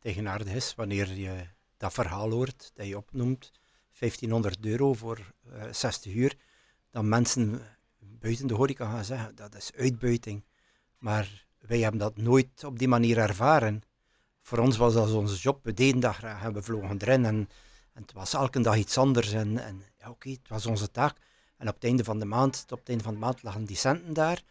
tegenaardig is wanneer je dat verhaal hoort, dat je opnoemt, 1500 euro voor uh, 60 uur, dan mensen buiten de horeca gaan zeggen, dat is uitbuiting. Maar wij hebben dat nooit op die manier ervaren. Voor ons was dat onze job. We deden dat graag en we vlogen erin. En, en het was elke dag iets anders. En, en ja, oké, het was onze taak. En op het einde van de maand, op het einde van de maand lagen die centen daar.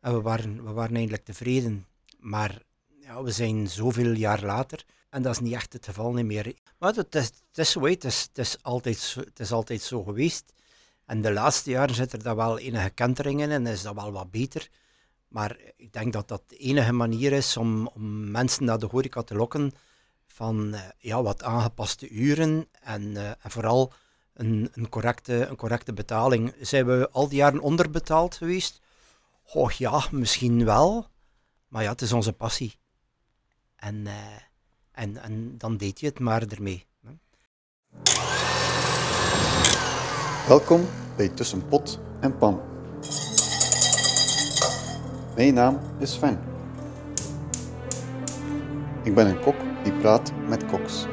En we waren, we waren eigenlijk tevreden. Maar ja, we zijn zoveel jaar later. En dat is niet echt het geval niet meer. Maar het is, het is zo, het is, altijd, het is altijd zo geweest. En de laatste jaren zit er daar wel enige kenteringen in en is dat wel wat beter. Maar ik denk dat dat de enige manier is om, om mensen naar de horeca te lokken van uh, ja, wat aangepaste uren en, uh, en vooral een, een, correcte, een correcte betaling. Zijn we al die jaren onderbetaald geweest? Oh ja, misschien wel. Maar ja, het is onze passie. En, uh, en, en dan deed je het maar ermee. Hè. Welkom bij Tussen Pot en Pan. Mijn naam is Sven. Ik ben een kok die praat met koks.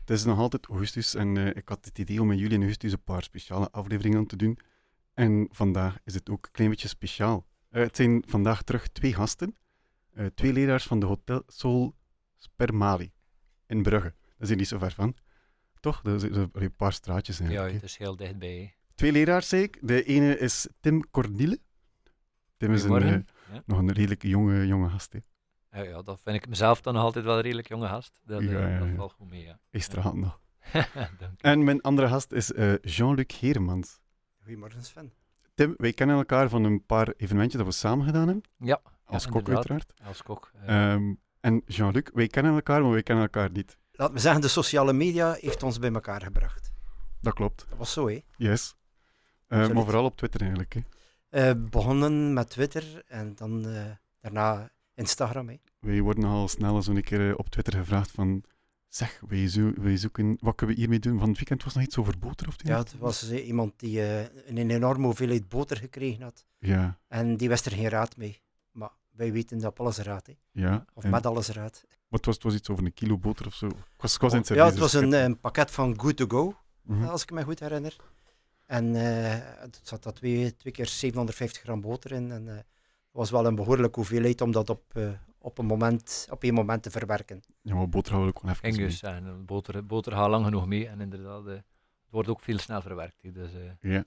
Het is nog altijd augustus en uh, ik had het idee om in juli en augustus een paar speciale afleveringen te doen. En vandaag is het ook een klein beetje speciaal. Uh, het zijn vandaag terug twee gasten. Uh, twee leraars van de Hotel Sol Spermali in Brugge. Dat is hier niet zo ver van. Toch? Dat is een paar straatjes. Ja, het is heel dichtbij. Twee leraars, zei ik. De ene is Tim Cornille. Tim is een, uh, ja. nog een redelijk jonge, jonge gast. Hè. Ja, ja, dat vind ik mezelf dan nog altijd wel een redelijk jonge gast. Dat, ja, ja, dat valt goed mee, ja. Is straalt nog. en mijn andere gast is Jean-Luc Heremans. Goedemorgen Sven. Tim, wij kennen elkaar van een paar evenementjes dat we samen gedaan hebben. Ja. Als kok uiteraard. Als kok. Um, en Jean-Luc, wij kennen elkaar, maar wij kennen elkaar niet. Laat me zeggen, de sociale media heeft ons bij elkaar gebracht. Dat klopt. Dat was zo, hè? Yes. Uh, maar vooral op Twitter eigenlijk, hè? Uh, begonnen met Twitter en dan uh, daarna Instagram, hè? Wij worden al snel zo'n keer op Twitter gevraagd van... Zeg, zo, wij, zoeken... Wat kunnen we hiermee doen? Van het weekend was nog iets over boter, of Ja, het was iemand die een enorme hoeveelheid boter gekregen had. Ja. En die wist er geen raad mee. Maar wij weten dat alles raad, hè? Ja. Of en... met alles raad. Het was, het was iets over een kilo boter of zo. Ik was, ik was in het ja, het was een, een, pakket van Good to Go, mm -hmm. als ik me goed herinner. En uh, het zat dat twee, twee keer 750 gram boter in. En uh, het was wel een behoorlijke hoeveelheid om dat op, uh, op, een moment, op één moment te verwerken. Ja, maar boter houden we gewoon even Engus, mee. En boter, boter gaat lang genoeg mee. En inderdaad, het wordt ook veel snel verwerkt. Dus, ja.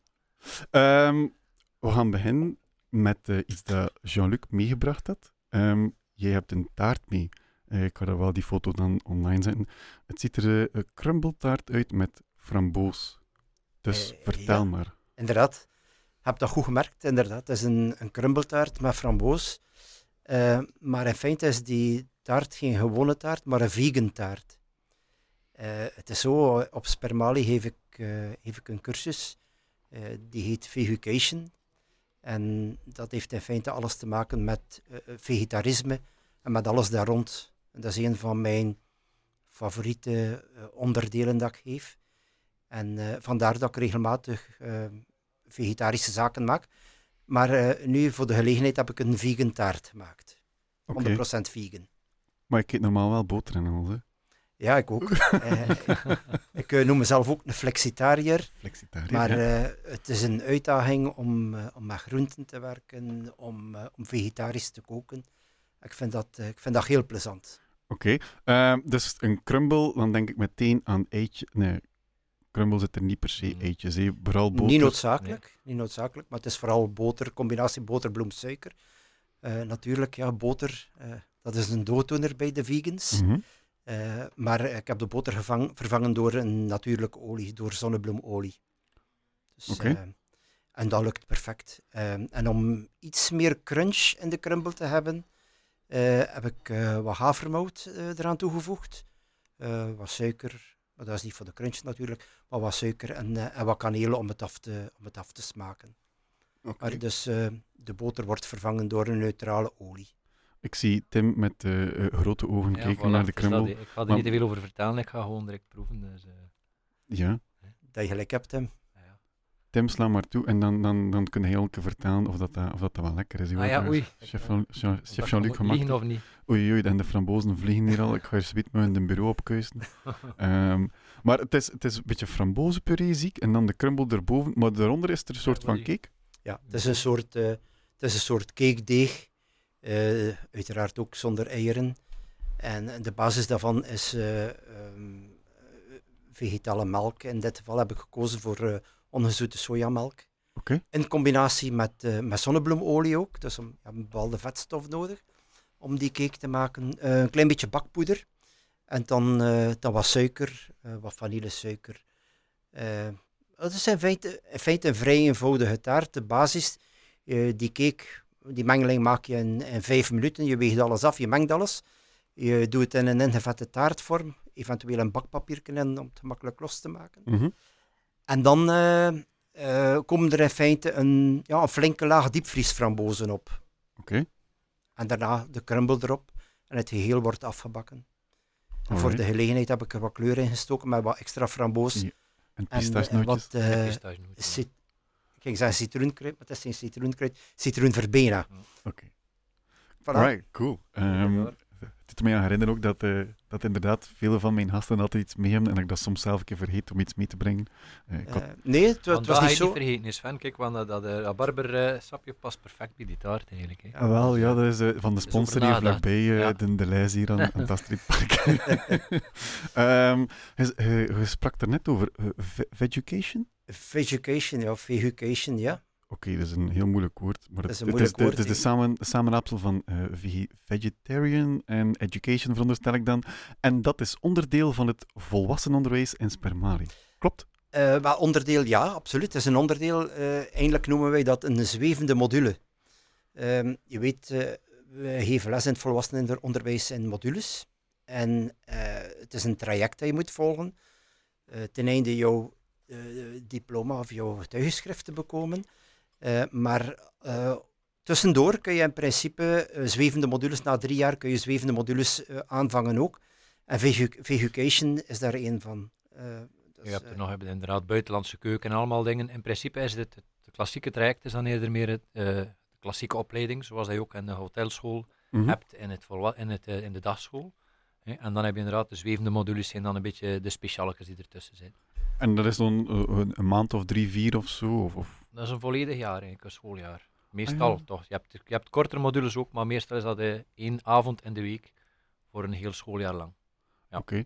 Um, we gaan beginnen met iets dat Jean-Luc meegebracht had. Um, jij hebt een taart mee. Uh, ik ga er wel die foto dan online zetten. Het ziet er uh, een crumbeltaart uit met framboos. Dus uh, vertel ja, maar. Inderdaad. Heb dat goed gemerkt, inderdaad. Het is een, een crumbeltaart met framboos. Maar in feite is die taart geen gewone taart, maar een vegan taart. het is zo, op Spermali geef ik, geef ik een cursus. die heet Vegucation. En dat heeft in feite alles te maken met vegetarisme en met alles daar rond. Dat is een van mijn favoriete onderdelen dat ik geef. En vandaar dat ik regelmatig vegetarische zaken maak. Maar nu voor de gelegenheid heb ik een vegan taart gemaakt. Okay. 100% vegan. Maar ik eet normaal wel boter in alles, hè? Ja, ik ook. ik, ik noem mezelf ook een flexitariër. Flexitariër, Maar het is een uitdaging om, om met groenten te werken, om, om vegetarisch te koken. Ik vind dat, ik vind dat heel plezant. Oké, okay. dus een crumble, dan denk ik meteen aan eitje. Nee, crumble zit er niet per se eitjes, he. vooral boter. Niet noodzakelijk, nee. niet noodzakelijk, maar het is vooral boter, combinatie boter, bloem, suiker. Uh, natuurlijk, ja, boter, uh, dat is een dooddoener bij de vegans. Mm -hmm. uh, maar ik heb de boter gevang, vervangen door een natuurlijke olie, door zonnebloemolie. Dus, okay. en dat lukt perfect. en om iets meer crunch in de crumble te hebben, uh, heb ik uh, wat havermout uh, eraan toegevoegd. wat suiker, maar dat is niet voor de crunch natuurlijk, maar wat suiker en, en wat kaneel om het af te, om het af te smaken. Okay. Maar dus de boter wordt vervangen door een neutrale olie. Ik zie Tim met grote ogen ja, kijken voilà, naar de crumble. Ik ga er maar... niet te veel over vertellen, ik ga gewoon direct proeven. Dus, ja. Dat je gelijk hebt, Tim. Tim, sla maar toe en dan, dan, dan kun je heel keer vertellen of dat, dat- of dat, dat wel lekker is. Ah ja, Eh, oei. Chef, Jean- chef Jean-Luc gemaakt. liegen of niet? Oei, oei, en de frambozen vliegen hier al. Ik ga er zoiets met in de bureau opkuisen. Ehm, maar het is, het is een beetje frambozenpuree, zie ik. En dan de crumble erboven. Maar daaronder is er een soort van cake. Ja, het is een soort, eh, het is een soort cake deeg. eh, uiteraard ook zonder eieren. En de basis daarvan is eh, ehm, eh, vegetale melk. In dit geval heb ik gekozen voor eh, ongezoete sojamelk. In combinatie met, eh, met zonnebloemolie ook. Dus een, ja, een bepaalde vetstof nodig om die cake te maken. Eh, een klein beetje bakpoeder. En dan, eh, dan wat suiker, wat vanillesuiker. Het is in feite, in feite een vrij eenvoudige taart. De basis, die cake, die mengeling maak je in, in vijf minuten. Je weegt alles af, je mengt alles. Je doet het in een ingevette taartvorm. Eventueel een bakpapier in om het gemakkelijk los te maken. Mhm. En dan eh, eh, komen er in feite een, ja, een flinke laag diepvriesframbozen op. Oké. En daarna de crumble erop. En het geheel wordt afgebakken. En voor de gelegenheid heb ik er wat kleur in gestoken met wat extra framboos. Ja, En En, eh, pistachenootjes. wat eh, cit- ik ging zeggen citroenkruid, maar het is geen citroenkruid. Citroenverbena. Oké. Voilà. Alright, cool. Ehm. Het doet me aan herinneren ook dat, eh, dat inderdaad vele van mijn gasten altijd iets mee hebben en dat ik dat soms zelf een keer vergeet om iets mee te brengen. Eh, ik had- Eh, nee, het, was niet zo. niet vergeten, is Sven. Kijk, want dat, dat eh, rabarbersapje past perfect bij die taart eigenlijk. Hè. Ah, wel, ja, dat is eh, van de sponsor hier vlakbij, eh, Ja. de, de lijst hier aan, aan het Astridpark. Ehm je, je, je sprak er net over ve- vegetation? Vegetation, ja, vegetation, ja. Oké, dat is een heel moeilijk woord. Maar het, is het woord, het is de samen, samenraapsel van eh, vege- vegetarian en education, veronderstel ik dan. En dat is onderdeel van het volwassen onderwijs in Spermari. Klopt? Wel, onderdeel, ja, absoluut. Het is een onderdeel. eh eigenlijk noemen wij dat een zwevende module. Ehm, je weet, eh, we geven les in het volwassenenonderwijs in modules. En het is een traject dat je moet volgen. ten einde jouw diploma of jouw getuigenschrift te bekomen. Eh, maar eh, tussendoor kun je in principe eh, zwevende modules, na drie jaar kun je zwevende modules eh, aanvangen ook. En vegu- Vegucation is daar één van. Eh, dat Je hebt er nog hebben inderdaad buitenlandse keuken en allemaal dingen. In principe is dit het, het klassieke traject is dan eerder meer het, eh, de klassieke opleiding, zoals je ook in de hotelschool Mhm. hebt in, het in, het, in de dagschool. Hè. En dan heb je inderdaad de zwevende modules zijn dan een beetje de specialetjes die ertussen zijn. En dat is dan een, een maand of drie, vier of zo? Of, of... Dat is een volledig jaar eigenlijk, een schooljaar. Meestal Ah, ja. toch. Je hebt, je hebt kortere modules ook, maar meestal is dat eh, één avond in de week voor een heel schooljaar lang. Ja. Oké.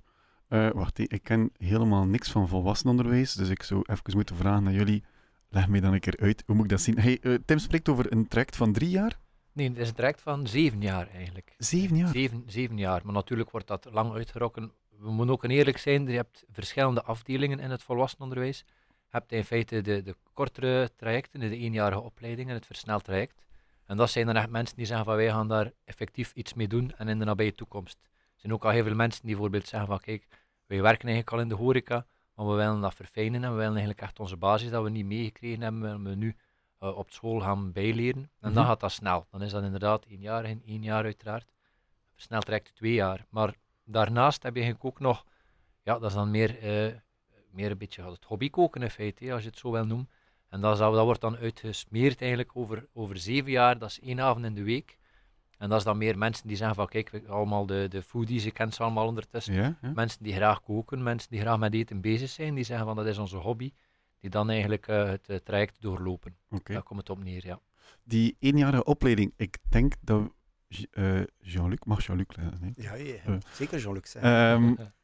Eh, wacht, ik ken helemaal niks van volwassenenonderwijs, dus ik zou even moeten vragen aan jullie. Leg mij dan een keer uit, hoe moet ik dat zien? Hey, eh, Tim spreekt over een traject van drie jaar? Nee, het is een traject van zeven jaar eigenlijk. Zeven jaar? Zeven, zeven jaar, maar natuurlijk wordt dat lang uitgerokken. We moeten ook eerlijk zijn, je hebt verschillende afdelingen in het volwassenenonderwijs. Je hebt in feite de, de kortere trajecten, de eenjarige opleiding en het versneld traject. En dat zijn dan echt mensen die zeggen van wij gaan daar effectief iets mee doen en in de nabije toekomst. Er zijn ook al heel veel mensen die bijvoorbeeld zeggen van kijk, wij werken eigenlijk al in de horeca, maar we willen dat verfijnen en we willen eigenlijk echt onze basis dat we niet meegekregen hebben, willen we nu eh, op school gaan bijleren. En dan Mhm. gaat dat snel. Dan is dat inderdaad één jaar in één jaar uiteraard. Versneld traject twee jaar. Maar daarnaast heb je eigenlijk ook nog, ja, dat is dan meer, eh, meer een beetje het hobbykoken in feite, als je het zo wil noemen. En dat, zou, dat wordt dan uitgesmeerd eigenlijk over, over zeven jaar, dat is één avond in de week. En dat is dan meer mensen die zeggen van, kijk, we- allemaal de, de foodies, je kent ze allemaal ondertussen. Ja, ja. Mensen die graag koken, mensen die graag met eten bezig zijn, die zeggen van, dat is onze hobby. Die dan eigenlijk eh, het traject doorlopen. Daar komt het op neer, ja. Die eenjarige opleiding, ik denk dat eh, Jean-Luc, mag Jean-Luc? Nee? Ja, ja, Eh. zeker Jean-Luc zijn. Ehm,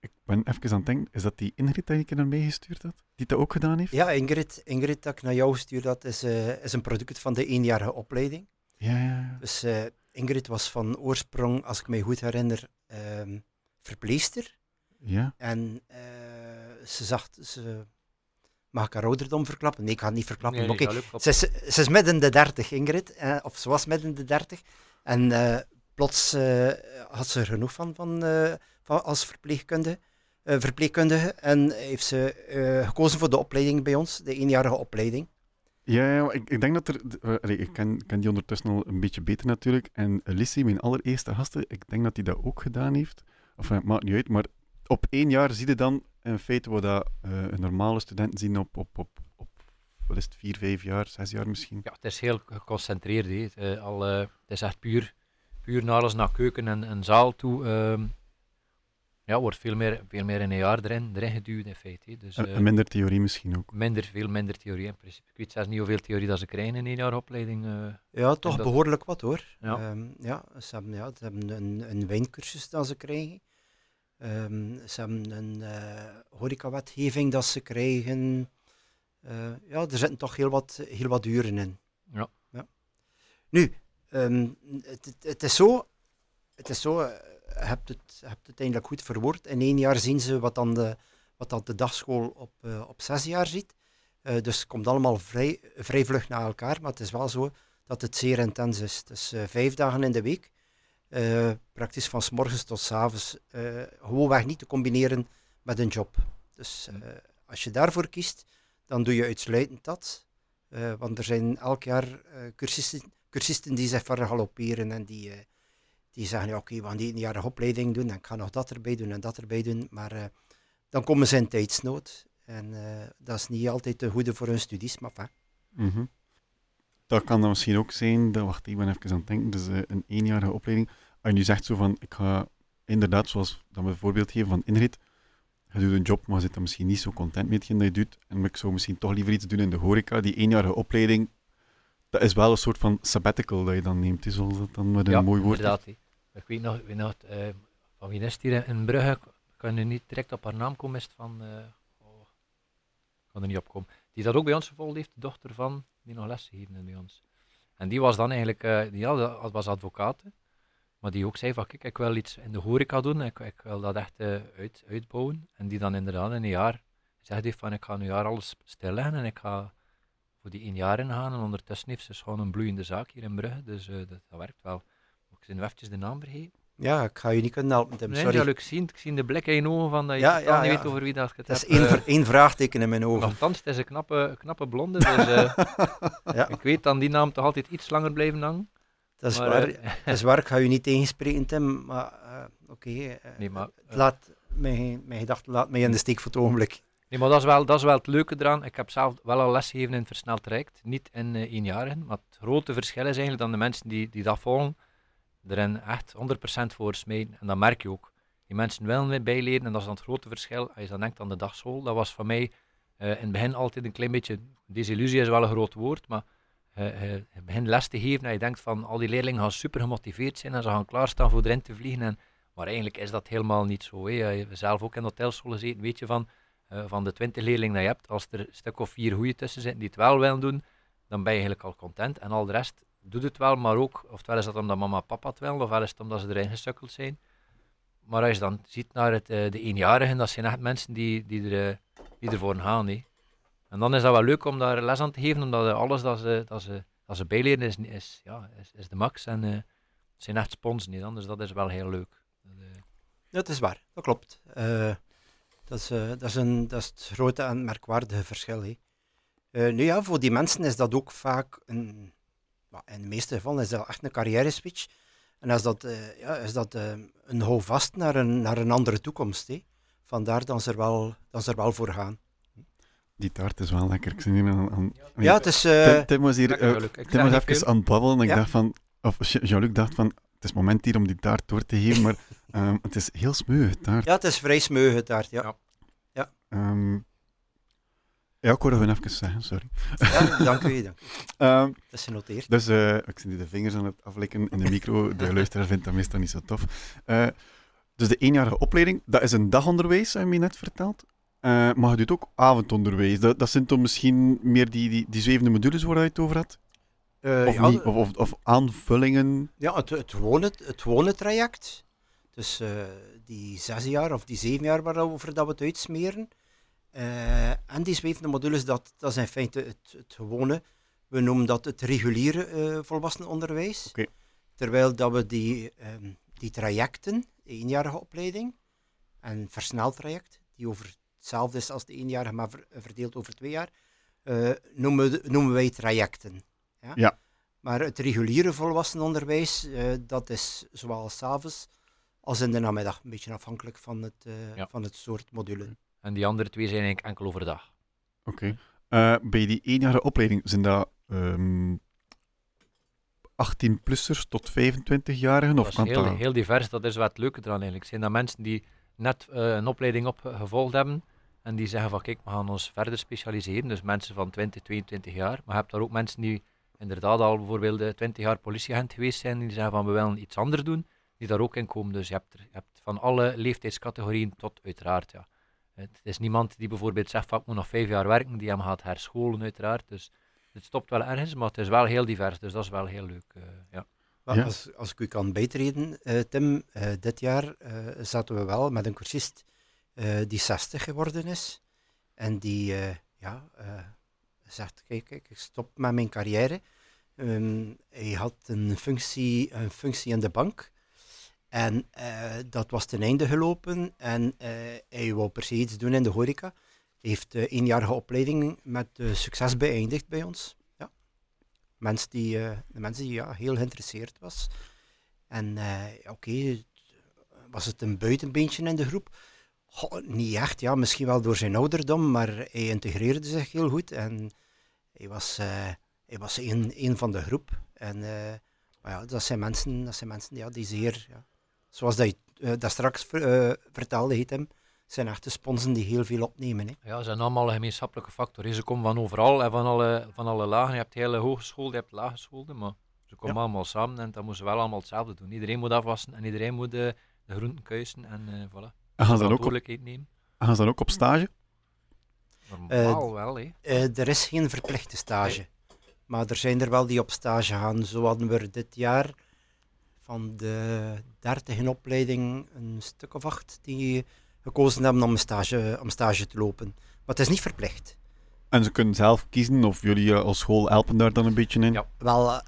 ik ben even aan het denken, is dat die Ingrid dat je naar mij gestuurd had? Die dat ook gedaan heeft? Ja, Ingrid, Ingrid dat ik naar jou stuur, dat is, eh, is een product van de eenjarige opleiding. Ja, ja, ja. Dus eh, Ingrid was van oorsprong, als ik me goed herinner, ehm, verpleester. Ja, En eh, ze zag, ze mag ik haar ouderdom verklappen? Nee, ik ga het niet verklappen. Nee, oké, klopt. ze, is, ze is midden de dertig, Ingrid. of ze was midden de dertig. En eh, plots eh, had ze er genoeg van, van, eh, van als verpleegkundige, eh, verpleegkundige. En heeft ze eh, gekozen voor de opleiding bij ons, de eenjarige opleiding. ja, ik, ik denk dat er... allee, ik ken, ken die ondertussen al een beetje beter natuurlijk. En Lissy, mijn allereerste gasten, ik denk dat hij dat ook gedaan heeft. Of het maakt niet uit, maar op één jaar zie je dan in feite wat dat, eh, een normale student zien op, op, op, op wel is het vier, vijf jaar, zes jaar misschien. Ja, het is heel geconcentreerd. hè. Het, eh, al, eh, het is echt puur, puur naar alles naar keuken en, en zaal toe. ehm, ja, wordt veel meer, veel meer in een jaar erin, erin geduwd in feite. Dus, eh, en minder theorie misschien ook. minder, veel minder theorie in principe. Ik weet zelfs niet hoeveel theorie dat ze krijgen in één jaar opleiding. eh. Ja, toch dat- behoorlijk wat hoor. Ja. Ehm, ja, ze hebben, ja, ze hebben een, een wijncursus dat ze krijgen. Ehm, ze hebben een eh horecawetgeving dat ze krijgen. Eh, ja, er zitten toch heel wat, heel wat uren in. Ja. Nu, ehm, het, het, het is zo, het is zo, eh, je hebt het, hebt het eigenlijk goed verwoord. In één jaar zien ze wat dan de, wat dan de dagschool op, eh, op zes jaar ziet. Eh, dus het komt allemaal vrij, vrij vlug na elkaar, maar het is wel zo dat het zeer intens is. Dus eh, vijf dagen in de week, praktisch van s morgens tot s avonds, gewoonweg niet te combineren met een job. Dus eh, als je daarvoor kiest, dan doe je uitsluitend dat. Want er zijn elk jaar eh, cursisten, die zich vergalopperen en die, eh, die zeggen, ja, oké, we gaan die eenjarige opleiding doen en ik ga nog dat erbij doen en dat erbij doen. Maar eh, dan komen ze in tijdsnood. En eh, dat is niet altijd te goede voor hun studies, maar enfin. Mhm. Dat kan dan misschien ook zijn, dat, wacht, ik ben even aan het denken, dus een eenjarige opleiding. Als je zegt zo van, ik ga inderdaad, zoals dat we een voorbeeld geven van Ingrid, je doet een job, maar je zit dan misschien niet zo content met hetgeen dat je doet, en ik zou misschien toch liever iets doen in de horeca, die eenjarige opleiding, dat is wel een soort van sabbatical dat je dan neemt, zoals dat dan met een ja, mooi woord inderdaad. hè. Ik weet nog, ik weet nog eh, van wie is het hier in Brugge, ik kan nu niet direct op haar naam komen, is het van, eh, oh, ik kan er niet op komen, die dat ook bij ons gevolgd heeft, de dochter van, die nog les gegeven bij ons. En die was dan eigenlijk, eh, die had, was advocaat, maar die ook zei van, kijk, ik wil iets in de horeca doen, ik, ik wil dat echt uit, uitbouwen. En die dan inderdaad in een jaar gezegd heeft van, ik ga nu jaar alles stilleggen en ik ga voor die één jaar ingaan. En ondertussen heeft ze gewoon een bloeiende zaak hier in Brugge, dus eh, dat, dat werkt wel. Ik ben nu eventjes de naam vergeten. Ja, ik ga je niet kunnen helpen, Tim, Nee, sorry. ja, ik zie, het- ik zie de blik in je ogen van dat je Ja, totaal ja, niet weet over wie dat het Dat is één, eh. ver- één vraagteken in mijn ogen. Nochtans, het is een knappe, knappe blonde, dus eh, Ja, ik weet dan die naam toch altijd iets langer blijven hangen. dat is maar, waar. Dat is waar, ik ga je niet tegenspreken, Tim, maar oké. eh, nee, laat, mijn, mijn gedachten laat mij in de steek voor het ogenblik. Nee, maar dat is, wel, dat is wel het leuke eraan. Ik heb zelf wel al lesgegeven in het versneld traject, niet in eh eenjarigen. Maar het grote verschil is eigenlijk dat de mensen die, die dat volgen, erin echt 100% voor smijten. En dat merk je ook. Die mensen willen weer bijleren en dat is dan het grote verschil. Als je dan denkt aan de dagschool, dat was voor mij eh, in het begin altijd een klein beetje, desillusie is wel een groot woord, maar eh, eh, je begint les te geven en je denkt van al die leerlingen gaan super gemotiveerd zijn en ze gaan klaarstaan voor erin te vliegen. En, maar eigenlijk is dat helemaal niet zo. Hè. Je zelf ook in de hotelschool gezeten, weet je van, eh, van de 20 leerlingen die je hebt, als er een stuk of vier goede tussen zitten die het wel willen doen, dan ben je eigenlijk al content. En al de rest doet het wel, maar ook, oftewel is dat omdat mama en papa het willen, ofwel is het omdat ze erin gesukkeld zijn. Maar als je dan ziet naar het, eh, de eenjarigen, dat zijn echt mensen die, die, er, eh, die ervoor gaan. hè. En dan is dat wel leuk om daar les aan te geven, omdat alles dat ze, dat ze, dat ze bijleren is, is, ja, is, de max. En het zijn echt sponsen, hè, dan, dus dat is wel heel leuk. Dat, dat is waar, dat klopt. Dat, is, eh, dat, is een, dat is het grote en merkwaardige verschil. hè. Eh, nu ja, voor die mensen is dat ook vaak een, in de meeste gevallen is dat echt een carrière switch. En is dat, eh, ja, is dat een houvast naar een, naar een andere toekomst. hè. Vandaar dat ze er wel, dat ze er wel voor gaan. Die taart is wel lekker. Ik zie hier aan... aan Ja, het is... eh, Tim, Tim was hier Tim was even veel. aan het babbelen en ik Ja. dacht van... Of Jean- Jean-Luc dacht van... Het is moment hier om die taart door te geven, maar ehm, het is heel smeuig, taart. ja, het is vrij smeuïge taart, ja. Ja. Ehm, ja, ik hoorde gewoon even zeggen, sorry. ja. dank u, dank u. Ehm, Dat is genoteerd. dus eh, ik zie nu de vingers aan het aflikken in de micro. De luisteraar vindt dat meestal niet zo tof. Eh, dus de eenjarige opleiding, dat is een dagonderwijs, heb je me net verteld. Eh, maar je doet ook avondonderwijs. Dat, dat zijn dan misschien meer die, die, die zwevende modules waar je het over had? Eh, Of, ja, niet? Of, of, of aanvullingen? Ja, het, het, gewone, het gewone traject. Dus eh, die zes jaar of die zeven jaar waarover dat we het uitsmeren. Eh, en die zwevende modules, dat, dat is in feite het, het gewone. We noemen dat het reguliere volwassenenonderwijs. Oké. Terwijl dat we die, ehm, die trajecten, de eenjarige opleiding en versneld traject, die over hetzelfde is als de eenjarige, maar ver- verdeeld over twee jaar, noemen, noemen wij trajecten. Ja? Ja. Maar het reguliere volwassenenonderwijs, eh, dat is zowel s'avonds als in de namiddag. Een beetje afhankelijk van het, eh, Ja. van het soort module. En die andere twee zijn eigenlijk enkel overdag. Oké. Eh, bij die eenjarige opleiding zijn dat ehm 18-plussers tot 25-jarigen? Dat Of is kan heel, dat... heel divers, dat is wat het leuke eraan eigenlijk. Zijn dat mensen die net eh, een opleiding opgevolgd hebben en die zeggen van kijk, we gaan ons verder specialiseren. Dus mensen van 20, 22 jaar. Maar je hebt daar ook mensen die inderdaad al bijvoorbeeld eh, 20 jaar politieagent geweest zijn, die zeggen van we willen iets anders doen, die daar ook in komen. Dus je hebt, er, je hebt van alle leeftijdscategorieën tot uiteraard, ja. Het is niemand die bijvoorbeeld zegt van ik moet nog vijf jaar werken, die hem gaat herscholen uiteraard. Dus het stopt wel ergens, maar het is wel heel divers, dus dat is wel heel leuk. eh, ja. Als, als ik u kan bijtreden, eh, Tim, eh, dit jaar eh, zaten we wel met een cursist eh, die 60 geworden is. En die eh, ja, eh, zegt, kijk, kijk, ik stop met mijn carrière. Ehm, hij had een functie, een functie in de bank. En eh, dat was ten einde gelopen. En eh, hij wou per se iets doen in de horeca. Hij heeft eh, eenjarige opleiding met succes beëindigd bij ons. Ja. Mensen die, de mensen die ja, heel geïnteresseerd was. En oké, was het een buitenbeentje in de groep? Goh, niet echt, ja, misschien wel door zijn ouderdom, maar hij integreerde zich heel goed. En hij was, eh, hij was een, een van de groep. En eh, maar ja, dat zijn mensen, dat zijn mensen ja, die zeer, ja, zoals dat, je, eh, dat straks ver- vertelde, heet hem, zijn echte sponsen die heel veel opnemen. Hè. Ja, ze zijn allemaal een gemeenschappelijke factor. Ze komen van overal en van alle, van alle lagen. Je hebt hele hogeschool, je hebt lagescholen, maar ze komen Ja. allemaal samen en dan moeten ze wel allemaal hetzelfde doen. Iedereen moet afwassen en iedereen moet de, de groenten kuisen en eh voilà. En gaan, ze dan ook op, Verantwoordelijkheid nemen. gaan ze dan ook op stage? Normaal wel, hè. Eh, er is geen verplichte stage. Maar er zijn er wel die op stage gaan. Zo hadden we er dit jaar van de 30 in opleiding een stuk of acht die gekozen hebben om stage, om stage te lopen. Maar het is niet verplicht. En ze kunnen zelf kiezen of jullie eh, als school helpen daar dan een beetje in? Ja. Wel, eh,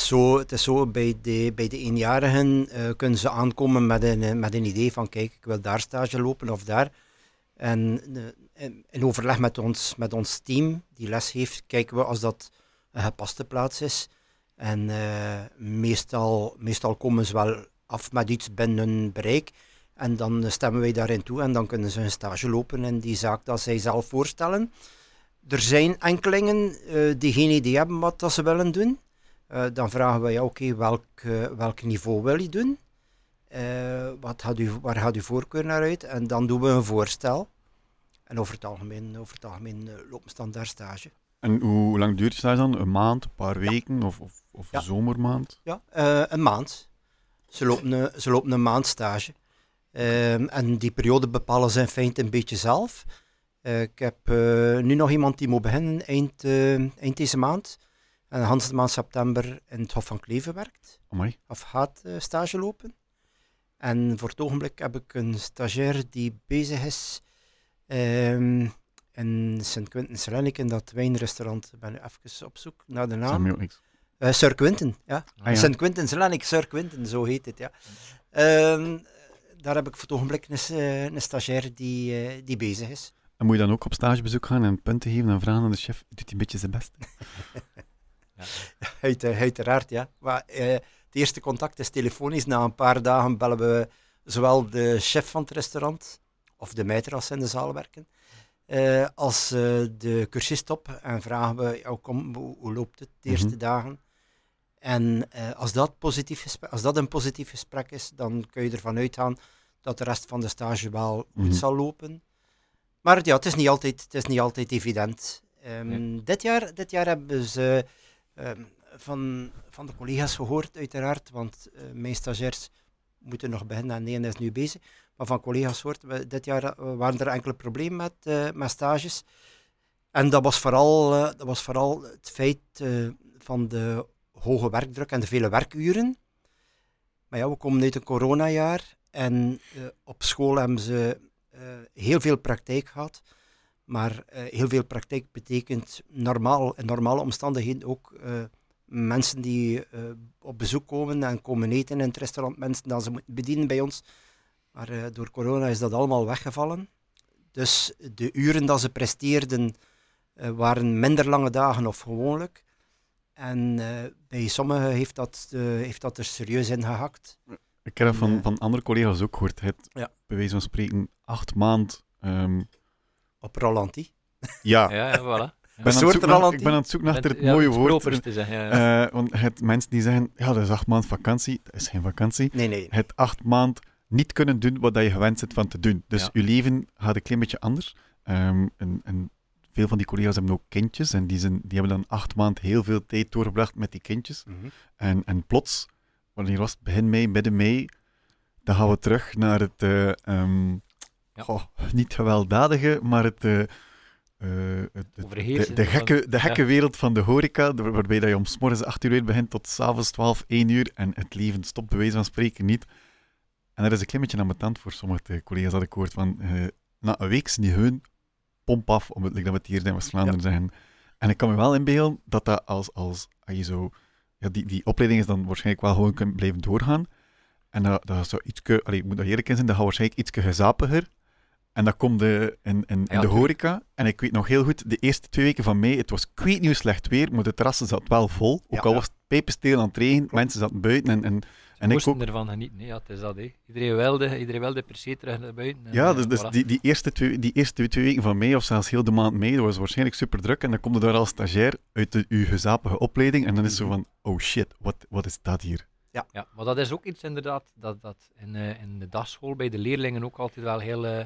zo, het is zo bij, de, bij de eenjarigen eh, kunnen ze aankomen met een, eh, met een idee van kijk, ik wil daar stage lopen of daar. En eh, in- overleg met ons, met ons team die les heeft, kijken we als dat een gepaste plaats is. En meestal, meestal komen ze wel af met iets binnen bereik. En dan stemmen wij daarin toe en dan kunnen ze een stage lopen in die zaak dat zij zelf voorstellen. Er zijn enkelingen die geen idee hebben wat dat ze willen doen. Eh, dan vragen we, ja, oké, welk, eh, welk niveau wil je doen? Eh, wat gaat u, waar gaat uw voorkeur naar uit? En dan doen we een voorstel. En over het algemeen, over het algemeen lopen ze dan daar stage. En hoe lang duurt je stage dan? Een maand, een paar Ja. weken of, of, of Ja. een zomermaand? Ja, een maand. Ze lopen een, ze lopen een maand stage. Ehm, en die periode bepalen ze in feite een beetje zelf. Ik heb nu nog iemand die moet beginnen eind, eind deze maand. En Hans de maand september in het Hof van Kleven werkt. Amai. Of gaat eh, stage lopen. En voor het ogenblik heb ik een stagiair die bezig is ehm, in Sint Quentin Selenik, in dat wijnrestaurant. Ik ben nu even op zoek naar de naam. niks. Eh Sir Quentin, ja. Ah, ja. Sint Quentin Selenik, Sir Quentin, zo heet het, ja. Ehm, daar heb ik voor het ogenblik een, eh, een stagiair die, die bezig is. En moet je dan ook op stagebezoek gaan en punten geven en vragen aan de chef, doet hij een beetje zijn best? Uit, eh, uiteraard, ja. Maar eh, het eerste contact is telefonisch. Na een paar dagen bellen we zowel de chef van het restaurant, of de meiter als in de zaal werken, eh, als eh, de cursist op en vragen we, ja, kom, hoe, hoe loopt het de eerste Mhm. dagen? En eh, als, dat positief gesprek, als dat een positief gesprek is, dan kun je ervan uitgaan dat de rest van de stage wel goed Mhm. zal lopen. Maar ja, het is niet altijd, het is niet altijd evident. Ehm, Nee. dit, jaar, dit jaar hebben ze ehm, van, van de collega's gehoord, uiteraard, want eh, mijn stagiairs moeten nog beginnen en ene is nu bezig. Maar van collega's gehoord, dit jaar eh, waren er enkele problemen met, eh, met stages. En dat was vooral, dat was vooral het feit van de hoge werkdruk en de vele werkuren. Maar ja, we komen uit een coronajaar en op school hebben ze heel veel praktijk gehad. Maar eh, heel veel praktijk betekent normaal, in normale omstandigheden ook eh, mensen die eh, op bezoek komen en komen eten in het restaurant, mensen die ze moeten bedienen bij ons. Maar door corona is dat allemaal weggevallen. Dus de uren dat ze presteerden waren minder lange dagen of gewoonlijk. En bij sommigen heeft dat, heeft dat er serieus in gehakt. Ik heb dat van, van andere collega's ook gehoord. Het, Ja. Bij wijze van spreken, acht maand. ehm, Op Rolantie. ja, Ja, voilà. Ik ben, aan het zoeken naar, ik ben aan het zoeken naar het ja, mooie woord. te zeggen, ja. Eh, want het mensen die zeggen, ja, dat is acht maand vakantie. Dat is geen vakantie. Nee, nee. Het acht maand niet kunnen doen wat je gewend bent van te doen. Dus Ja. je leven gaat een klein beetje anders. Ehm, en, en veel van die collega's hebben ook kindjes. En die, zijn, die hebben dan acht maand heel veel tijd doorgebracht met die kindjes. Mhm. En, en plots, wanneer was het? Begin mei, midden mei, dan gaan we terug naar het, eh, ehm, Ja. goh, niet gewelddadige, maar het, eh, eh, het- de, gekke, de gekke ja. wereld van de horeca, waarbij dat je om morgens 8 uur weer begint tot s'avonds 12, 1 uur en het leven stopt bij wijze van spreken niet. En dat is een klein beetje ambetant voor sommige collega's dat ik hoor van, eh, na een week zijn die hun pomp af, om het, like dat we het hier in West-Vlaanderen zeggen. En ik kan me wel inbeelden dat dat als, als, als je zo... Ja, die, die opleiding is dan waarschijnlijk wel gewoon kunnen blijven doorgaan. En dat, dat zou allee, ik moet dat eerlijk in zijn, dat gaat waarschijnlijk ietske gezapiger. En dat komt de, in, in, in Ja, de horeca. En ik weet nog heel goed, de eerste twee weken van mei, het was kweetnieuw slecht weer, maar de terrassen zat wel vol. Ook Ja, al ja. was het pijpensteel aan het regen, mensen zaten buiten. En, en, en ik moesten ook. ervan genieten. hè. Ja, het is dat. hè. Iedereen wilde, iedereen wilde per se terug naar buiten. en, Ja, dus, dus voilà. die, die, eerste twee, die eerste twee weken van mei, of zelfs heel de maand mei, dat was waarschijnlijk super druk. En dan kom je daar als stagiair uit de, je gezapige opleiding. En dan is het zo Mhm. van, oh shit, wat, wat is dat hier? Ja, maar dat is ook iets inderdaad dat, dat in, eh, in de dagschool bij de leerlingen ook altijd wel heel eh,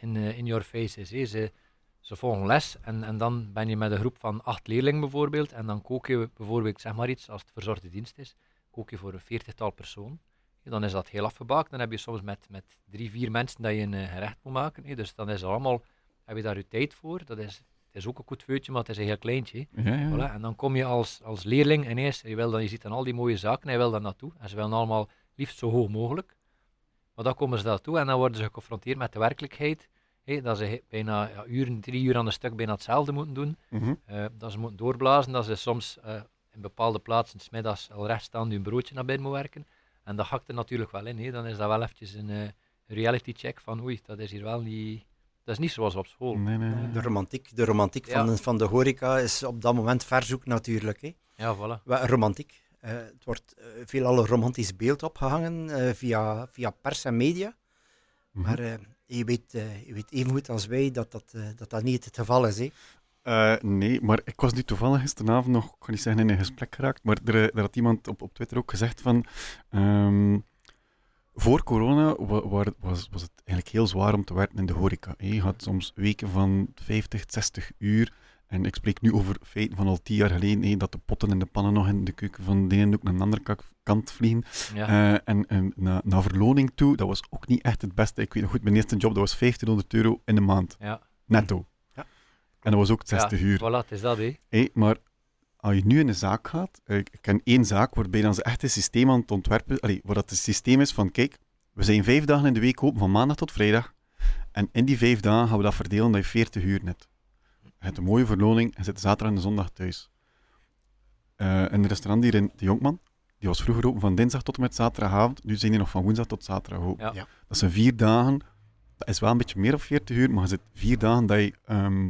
in, eh, in your face is. Ze, ze volgen les en, en dan ben je met een groep van acht leerlingen bijvoorbeeld en dan kook je bijvoorbeeld, zeg maar iets, als het verzorgde dienst is, kook je voor een veertigtal personen. Ja, dan is dat heel afgebakend. Dan heb je soms met, met drie, vier mensen dat je een eh, gerecht moet maken. Dus dan is allemaal, heb je daar je tijd voor. Dat is, het is ook een goed feutje, maar het is een heel kleintje. hè. Ja, ja. Voilà, en dan kom je als, als leerling ineens, je, wil dan, je ziet dan al die mooie zaken en je wil daar naartoe. En ze willen allemaal liefst zo hoog mogelijk. Maar dan komen ze daartoe en dan worden ze geconfronteerd met de werkelijkheid. hè, dat ze bijna ja, uren, drie uur aan een stuk bijna hetzelfde moeten doen. Mhm. eh, dat ze moeten doorblazen, dat ze soms eh, in bepaalde plaatsen 's middags al recht staan hun broodje naar binnen moeten werken. En dat hakt er natuurlijk wel in. hè. Dan is dat wel eventjes een eh, reality check van oei, dat is hier wel niet... Dat is niet zoals op school. Nee, nee, nee. De romantiek, de romantiek Ja. van, de, van de horeca is op dat moment verzoek natuurlijk. Hè. Ja, voilà. Romantiek. Eh, het wordt eh, veelal een romantisch beeld opgehangen eh, via, via pers en media. Mhm. Maar je, weet, je weet even goed als wij dat dat, dat, dat niet het geval is. Hè. Nee, maar ik was nu toevallig gisteravond nog, ik kan niet zeggen in een gesprek geraakt, maar er, er had iemand op, op Twitter ook gezegd van, ehm, voor corona wa- wa- was, was het eigenlijk heel zwaar om te werken in de horeca. hè. Je had soms weken van 50, 60 uur. En ik spreek nu over feiten van al tien jaar geleden, hè, dat de potten en de pannen nog in de keuken van de ene ook naar de andere kant vliegen. Ja. Eh, en en na, naar verloning toe, dat was ook niet echt het beste. Ik weet nog goed, mijn eerste job, dat was 1500 euro in de maand, ja. netto. Ja. En dat was ook 60 ja, uur. Voilà, het is dat, hè. Hé, maar als je nu in een zaak gaat, eh, ik ik ken één zaak waarbij dan ze echt een systeem aan het ontwerpen, allee, waar dat het systeem is van, kijk, we zijn vijf dagen in de week open, van maandag tot vrijdag, en in die vijf dagen gaan we dat verdelen dat je 40 uur net. Je hebt een mooie verloning en zit zaterdag en de zondag thuis. Eh een restaurant hier in De Jonkman, die was vroeger open van dinsdag tot en met zaterdagavond, nu zijn die nog van woensdag tot zaterdag open. Ja. Ja. Dat zijn vier dagen, dat is wel een beetje meer dan 40 uur, maar je zit vier dagen dat je ehm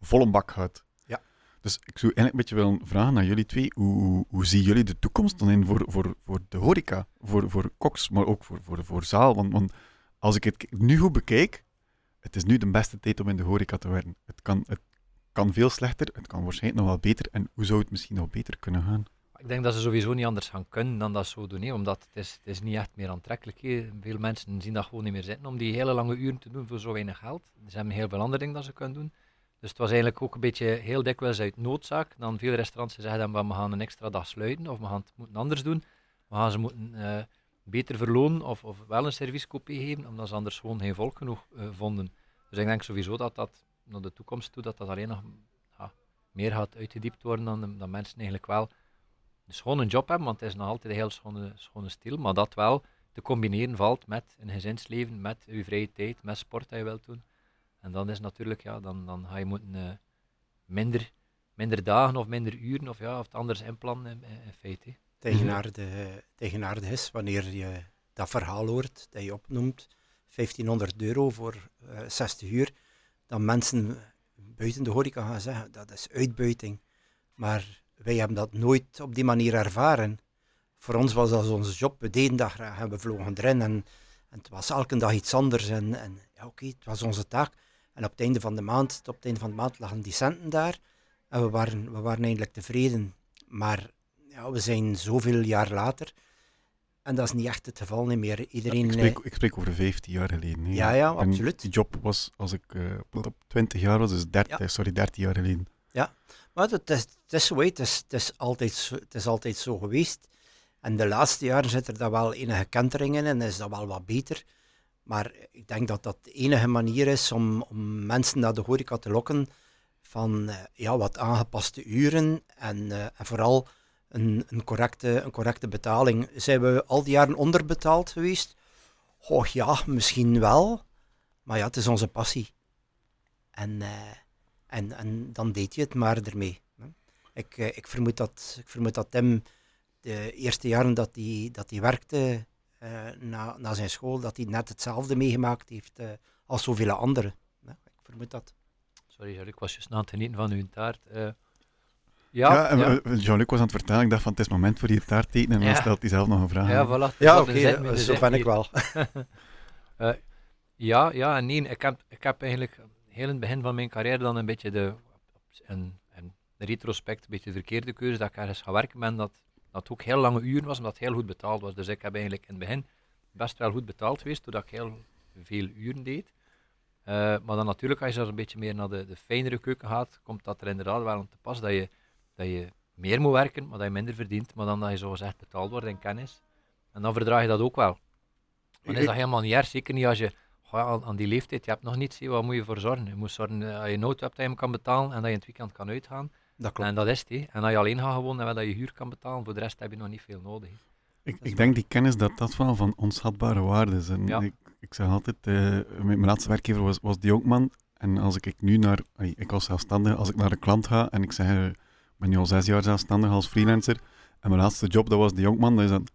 vol een bak gaat. Ja. Dus ik zou eigenlijk een beetje willen vragen aan jullie twee, hoe, hoe, hoe zien jullie de toekomst dan in voor, voor, voor de horeca, voor, voor koks, maar ook voor, voor, voor zaal? Want, want als ik het nu goed bekijk, het is nu de beste tijd om in de horeca te werken. Het kan, het kan veel slechter, het kan waarschijnlijk nog wel beter. En hoe zou het misschien nog beter kunnen gaan? Ik denk dat ze sowieso niet anders gaan kunnen dan dat zo doen, omdat het is, het is niet echt meer aantrekkelijk is. Veel mensen zien dat gewoon niet meer zitten om die hele lange uren te doen voor zo weinig geld. Ze hebben heel veel andere dingen dat ze kunnen doen. Dus het was eigenlijk ook een beetje heel dikwijls uit noodzaak. Dan veel restaurants zeggen dan, we gaan een extra dag sluiten of we gaan het moeten anders doen. We gaan ze moeten eh, beter verlonen of, of wel een servicekopie geven, omdat ze anders gewoon geen volk genoeg eh, vonden. Dus ik denk sowieso dat dat naar de toekomst toe, dat dat alleen nog ja, meer gaat uitgediept worden dan, dan mensen eigenlijk wel een schone job hebben, want het is nog altijd een heel schone, schone stil, maar dat wel te combineren valt met een gezinsleven, met je vrije tijd, met sport dat je wilt doen. En dan is natuurlijk, ja, dan, dan ga je moeten eh, minder, minder dagen of minder uren of, ja, of het anders inplannen in, in, feite. Tegenaardig, tegenaardig is wanneer je dat verhaal hoort dat je opnoemt, 1500 euro voor eh 60 uur, dan mensen buiten de horeca gaan zeggen, dat is uitbuiting. Maar wij hebben dat nooit op die manier ervaren. Voor ons was dat onze job, we deden dat graag en we vlogen erin en, en het was elke dag iets anders. En, en ja, oké, het was onze taak. En op het einde van de maand, op het einde van de maand lagen die centen daar. En we waren, we waren eigenlijk tevreden. Maar ja, we zijn zoveel jaar later. En dat is niet echt het geval niet meer. Iedereen, ik, eh, spreek, ik spreek over 15 jaar geleden. Ja, ja, En absoluut. Die job was, als ik eh, op 20 jaar was, dus 30, Ja. sorry, 13 jaar geleden. Maar het is, het is zo, het is, het, is altijd zo, het is altijd zo geweest. En de laatste jaren zit er daar wel enige kentering in en is dat wel wat beter. Maar ik denk dat dat de enige manier is om, om mensen naar de horeca te lokken van eh, ja, wat aangepaste uren en, en vooral een, een, correcte, een correcte betaling. Zijn we al die jaren onderbetaald geweest? Och ja, misschien wel. Maar ja, het is onze passie. En, eh, en, en dan deed je het maar ermee. Ik, eh, ik, vermoed dat, ik vermoed dat Tim de eerste jaren dat hij, dat hij werkte eh, na, na zijn school, dat hij net hetzelfde meegemaakt heeft als zoveel anderen. Ik vermoed dat. Sorry, ik was juist aan het genieten van uw taart. Eh, Ja, ja, en, ja, eh, Jean-Luc was aan het vertellen, ik dacht van het is moment voor je taart te eten en dan stelt hij zelf nog een vraag. ja, voilà. Ja, Dat oké, dat is zo ben ik wel. Ja, ja en nee. Ik heb, ik heb eigenlijk heel in het begin van mijn carrière dan een beetje de, een, een retrospect, een beetje de verkeerde keuze dat ik ergens ga werken ben, dat dat ook heel lange uren was, omdat het heel goed betaald was. Dus ik heb eigenlijk in het begin best wel goed betaald geweest, doordat ik heel veel uren deed. Eh, maar dan natuurlijk, als je er een beetje meer naar de, de fijnere keuken gaat, komt dat er inderdaad wel aan te pas dat je, dat je meer moet werken, maar dat je minder verdient, maar dan dat je zogezegd betaald wordt in kennis. En dan verdraag je dat ook wel. Dan is dat helemaal niet erg, zeker niet als je goh, aan, die leeftijd, je hebt nog niets, wat moet je voor zorgen? Je moet zorgen eh, dat je een auto hebt dat je kan betalen en dat je in het weekend kan uitgaan. Dat klopt. En dat is het. En als je alleen gaat gewonnen en dat je huur kan betalen, voor de rest heb je nog niet veel nodig. Ik, ik denk die kennis dat dat wel van onschatbare waarde is. En Ja. ik, ik zeg altijd, eh, mijn, laatste werkgever was, was die Jonkman. En als ik nu naar, ik was zelfstandig, als ik naar een klant ga en ik zeg, eh, ben nu al zes jaar zelfstandig als freelancer. En mijn laatste job, dat was die Jonkman. Dat is dan,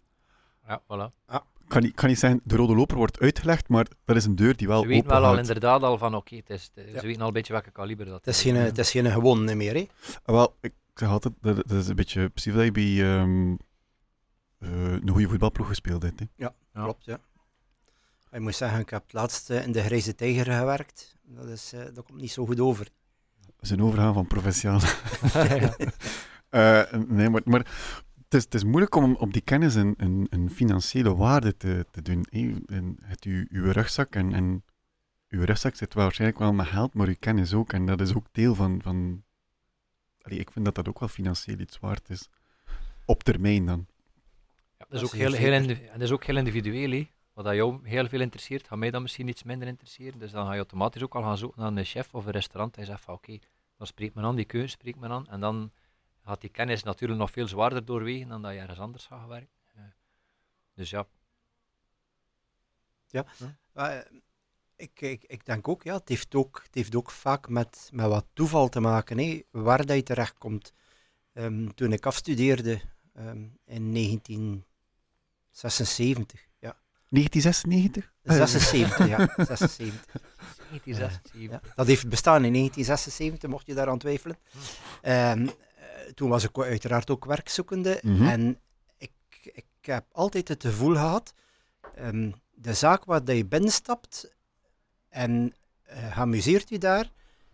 Ja, voilà. kan, niet, kan niet zijn, de rode loper wordt uitgelegd, maar dat is een deur die wel Ze weten wel al inderdaad al van oké, het is, het- Ja. ze weten al een beetje welke kaliber dat Het is geen, het is geen gewone meer. Hè. Ah, Wel, ik zeg altijd, dat, dat is een beetje precies dat je bij ehm, eh, een goede voetbalploeg gespeeld hebt. Hè. Ja. Klopt, ja. Ik moet zeggen, ik heb het laatst eh, in de Grijze Tijger gewerkt. Dat, is, eh, dat komt niet zo goed over. We zijn overgaan van professioneel. Eh, nee, maar, maar het, is, het is moeilijk om op die kennis een, een, een financiële waarde te, te doen. hè. En het uw, uw rugzak en, en uw rugzak zit wel waarschijnlijk wel met geld, maar uw kennis ook. En dat is ook deel van. van Allee, ik vind dat dat ook wel financieel iets waard is. Op termijn dan. Ja, dat, is ook is heel, heel dat is ook heel individueel. hè. Wat dat jou heel veel interesseert, gaat mij dan misschien iets minder interesseren. Dus dan ga je automatisch ook al gaan zoeken naar een chef of een restaurant. En je zegt van oké, dan spreekt men aan, die keuze spreekt men aan. En dan gaat die kennis natuurlijk nog veel zwaarder doorwegen dan dat je ergens anders gaat werken. Eh, dus ja, Maar, eh, ik, ik, ik denk ook, ja, het heeft ook, het heeft ook vaak met, met wat toeval te maken, hè, waar dat je terechtkomt. Ehm, toen ik afstudeerde ehm, in 1976, ja, 1996? 76, ja, 76. 1976. Ja, dat heeft bestaan in 1976, mocht je daaraan twijfelen. Ehm, eh, toen was ik uiteraard ook werkzoekende. Mhm. En ik, ik heb altijd het gevoel gehad, ehm, de zaak waar dat je binnenstapt en eh geamuseerd je daar,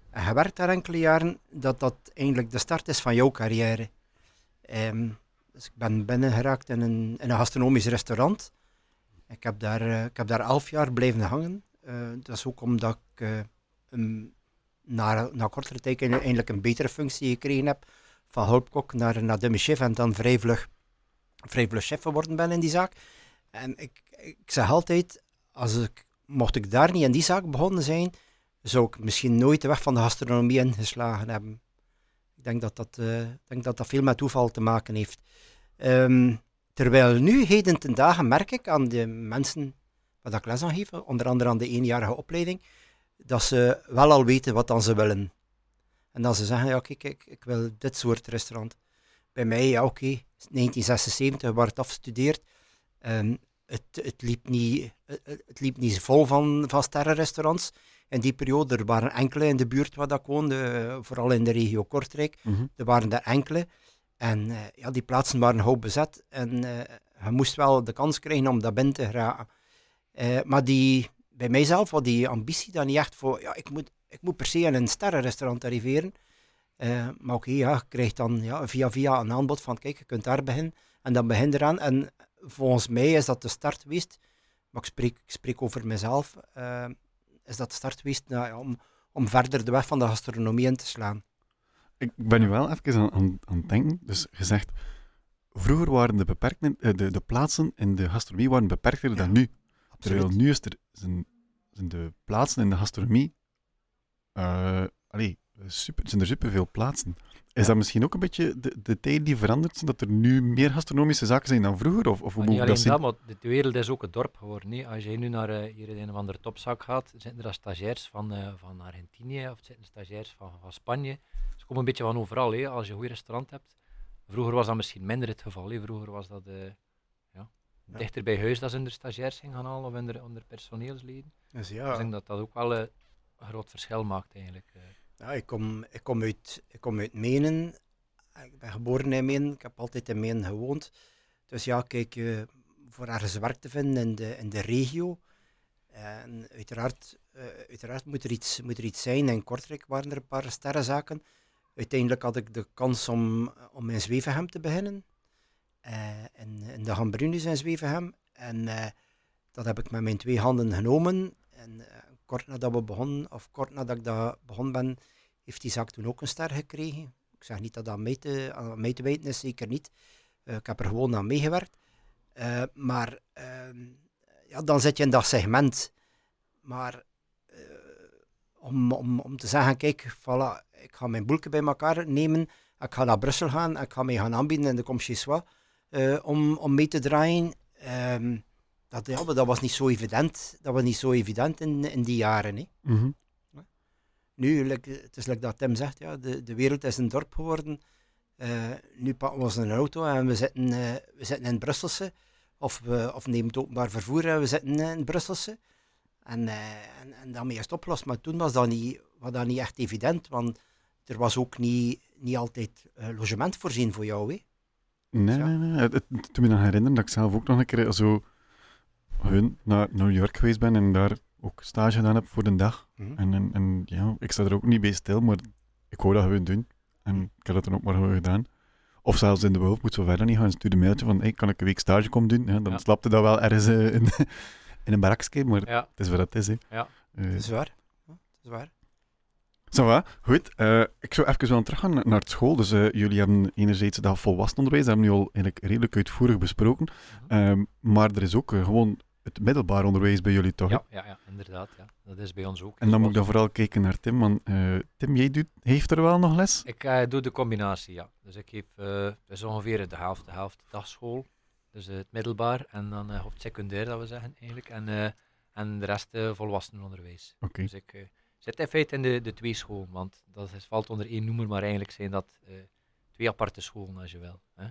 en je werkt daar enkele jaren, dat dat eigenlijk de start is van jouw carrière. Ehm, dus ik ben binnengeraakt in een, in een gastronomisch restaurant. Ik heb daar, eh, ik heb daar elf jaar blijven hangen. Eh, dat is ook omdat ik eh, een- na, na kortere tijd eindelijk een betere functie gekregen heb. Van hulpkok naar, naar demi-chef en dan vrij vlug, chef geworden ben in die zaak. En ik, ik zeg altijd, als ik, mocht ik daar niet in die zaak begonnen zijn, zou ik misschien nooit de weg van de gastronomie ingeslagen hebben. Ik denk dat dat, ik denk dat, dat veel met toeval te maken heeft. Ehm, terwijl nu, heden ten dagen, merk ik aan de mensen wat ik les aan geef, onder andere aan de eenjarige opleiding, dat ze wel al weten wat dan ze willen. En dat ze zeggen, ja kijk, ik, ik wil dit soort restaurant. Bij mij, ja oké, 1976, waar het afgestudeerd. Ehm, het, het, liep niet, het, liep niet vol van, van sterrenrestaurants. In die periode, er waren enkele in de buurt waar dat ik woonde, eh, vooral in de regio Kortrijk. Mhm. Er waren er enkele. En eh, ja, die plaatsen waren hoog bezet. En eh, je moest wel de kans krijgen om daar binnen te geraken. Eh, maar die, bij mijzelf was die ambitie dan niet echt voor, ja, ik moet ik moet per se in een sterrenrestaurant arriveren. Maar oké, ja, je krijgt dan ja, via via een aanbod van kijk, je kunt daar beginnen. En dan begin eraan. En volgens mij is dat de start geweest. Maar ik spreek, ik spreek over mezelf. Is dat de start geweest nou, ja, om, om verder de weg van de gastronomie in te slaan. Ik ben nu wel even aan, aan, aan het denken. Dus gezegd, vroeger waren de, beperkingen, eh, de, de plaatsen in de gastronomie waren beperkter dan nu. Terwijl nu is er, zijn, zijn de plaatsen in de gastronomie uh, allee, super, zijn er superveel plaatsen. Is dat misschien ook een beetje de, de tijd die verandert, dat er nu meer gastronomische zaken zijn dan vroeger? Of, of hoe moet niet alleen dat, maar de wereld is ook een dorp geworden. Nee? Als je nu naar uh, hier in een of andere topzak gaat, zitten er stagiairs van, uh, van Argentinië of zitten stagiairs van, van Spanje. Ze komen een beetje van overal, hè, als je een goed restaurant hebt. Vroeger was dat misschien minder het geval. Hè. Vroeger was dat uh, ja, dichter bij huis dat ze de stagiairs gingen gaan halen of onder, onder personeelsleden. Dus, ja. Dus ik denk dat dat ook wel een groot verschil maakt eigenlijk. Ja, ik kom, ik kom, uit, ik kom uit Menen. Ik ben geboren in Menen. Ik heb altijd in Menen gewoond. Dus ja, kijk, uh, voor ergens werk te vinden in de, in de regio. En uiteraard, uh, uiteraard moet, er iets, moet er iets zijn. In Kortrijk waren er een paar sterrenzaken. Uiteindelijk had ik de kans om, om in Zwevenhem te beginnen. Uh, in, in de Hambrunus in Zwevenhem. En dat heb ik met mijn twee handen genomen. En kort nadat we begonnen, of kort nadat ik dat begonnen ben, heeft die zaak toen ook een ster gekregen. Ik zeg niet dat dat aan mij te, aan te weten is, zeker niet. Uh, ik heb er gewoon aan meegewerkt. Uh, maar uh, ja, dan zit je in dat segment. Maar eh, om, om, om te zeggen, kijk, voilà, ik ga mijn boelke bij elkaar nemen, ik ga naar Brussel gaan, ik ga mij gaan aanbieden in de Comchessois om, om mee te draaien. Ehm, dat, ja, dat was niet zo evident. Dat was niet zo evident in, in die jaren. Hè. Mm -hmm. Nu, like, het is like dat Tim zegt, ja, de, de wereld is een dorp geworden. Uh, nu pakken we ons een auto en we zitten, uh, we zitten in Brusselse. Of we of nemen het openbaar vervoer en we zitten in Brusselse. En, uh, en, en daarmee is het opgelost. Maar toen was dat niet, was dat niet echt evident, want er was ook niet, niet altijd logement voorzien voor jou. Hè. Nee, ja. nee, nee. Het, het, toen me dan herinneren dat ik zelf ook nog een keer zo hun naar New York geweest ben en daar ook stage gedaan heb voor de dag. Mhm. En, en, en ja, ik sta er ook niet bij stil, maar ik wou dat gewoon doen. En ik heb dat dan ook maar gewoon gedaan. Of zelfs in de Wolf moet zo verder niet gaan. Stuur een mailtje van, hey, kan ik een week stage komen doen? Ja, dan Ja. slapte dat wel ergens eh, in, in een barakje, maar Ja, het is wat het is. Hè. Ja. Eh, Dat is waar. Dat is waar. Va, goed. Eh, ik zou even wel teruggaan naar naar het school. Dus eh, jullie hebben enerzijds dat volwassenenonderwijs, dat hebben we nu al eigenlijk redelijk uitvoerig besproken. Mhm. Ehm, maar er is ook gewoon het middelbaar onderwijs bij jullie, toch? ja, ja, ja, inderdaad. Ja. Dat is bij ons ook. En dan moet ik dan vooral kijken naar Tim, want eh, Tim, jij doet, heeft er wel nog les? Ik eh, doe de combinatie, ja. Dus ik geef uh, is ongeveer de helft, de helft dagschool. Dus eh, het middelbaar en dan of het secundair, dat we zeggen eigenlijk. En, en de rest volwassenenonderwijs. Oké. Dus ik zit in feite in de, de twee scholen, want dat is, valt onder één noemer, maar eigenlijk zijn dat twee aparte scholen, als je wil. Hè.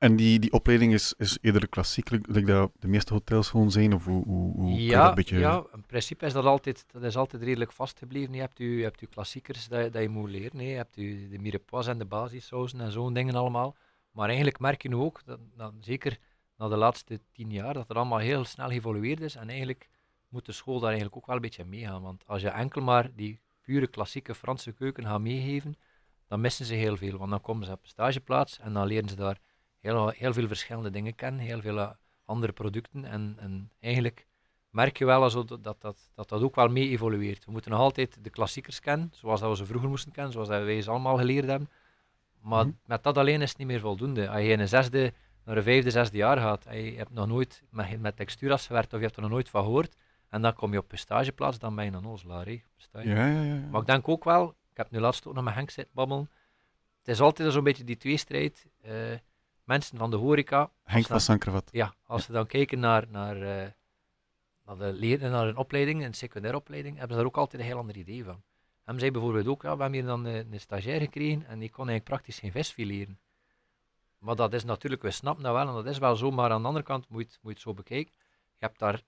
En die, die opleiding is, is eerder klassiek, like like dat de meeste hotels gewoon zijn? Of hoe, hoe, hoe dat Ja, een beetje... ja, in principe is dat altijd, dat is altijd redelijk vastgebleven. Je hebt je, je, hebt je klassiekers dat, dat je moet leren. hè. Je hebt je, de mirepoix en de basissausen en zo'n dingen allemaal. Maar eigenlijk merk je nu ook, dat, dat, zeker na de laatste tien jaar, dat er allemaal heel snel geëvolueerd is. En eigenlijk moet de school daar eigenlijk ook wel een beetje meegaan. Want als je enkel maar die pure klassieke Franse keuken gaat meegeven, dan missen ze heel veel. Want dan komen ze op stageplaats en dan leren ze daar heel, heel veel verschillende dingen kennen, heel veel eh, andere producten. En, en eigenlijk merk je wel also dat, dat, dat, dat ook wel mee evolueert. We moeten nog altijd de klassiekers kennen, zoals dat we ze vroeger moesten kennen, zoals dat wij ze allemaal geleerd hebben. Maar Mhm. met dat alleen is het niet meer voldoende. Als je in een zesde naar een vijfde, zesde jaar gaat en je hebt nog nooit met, met texturas gewerkt of je hebt er nog nooit van gehoord, en dan kom je op een stageplaats, dan ben je een ozelaar. je? Ja, ja, ja. Maar ik denk ook wel, ik heb nu laatst ook nog met Henk zitten babbelen, het is altijd zo'n beetje die tweestrijd. eh mensen van de horeca, Henk van Sankravat. ja, als ze dan kijken naar, naar, eh, naar, de leer, naar een opleiding, een secundaire opleiding, hebben ze daar ook altijd een heel ander idee van. Hem zei bijvoorbeeld ook, ja, we hebben hier dan eh, een stagiair gekregen en die kon eigenlijk praktisch geen vis fileren. Maar dat is natuurlijk, we snappen dat wel en dat is wel zo, maar aan de andere kant moet je het, moet je het zo bekijken. Je hebt daar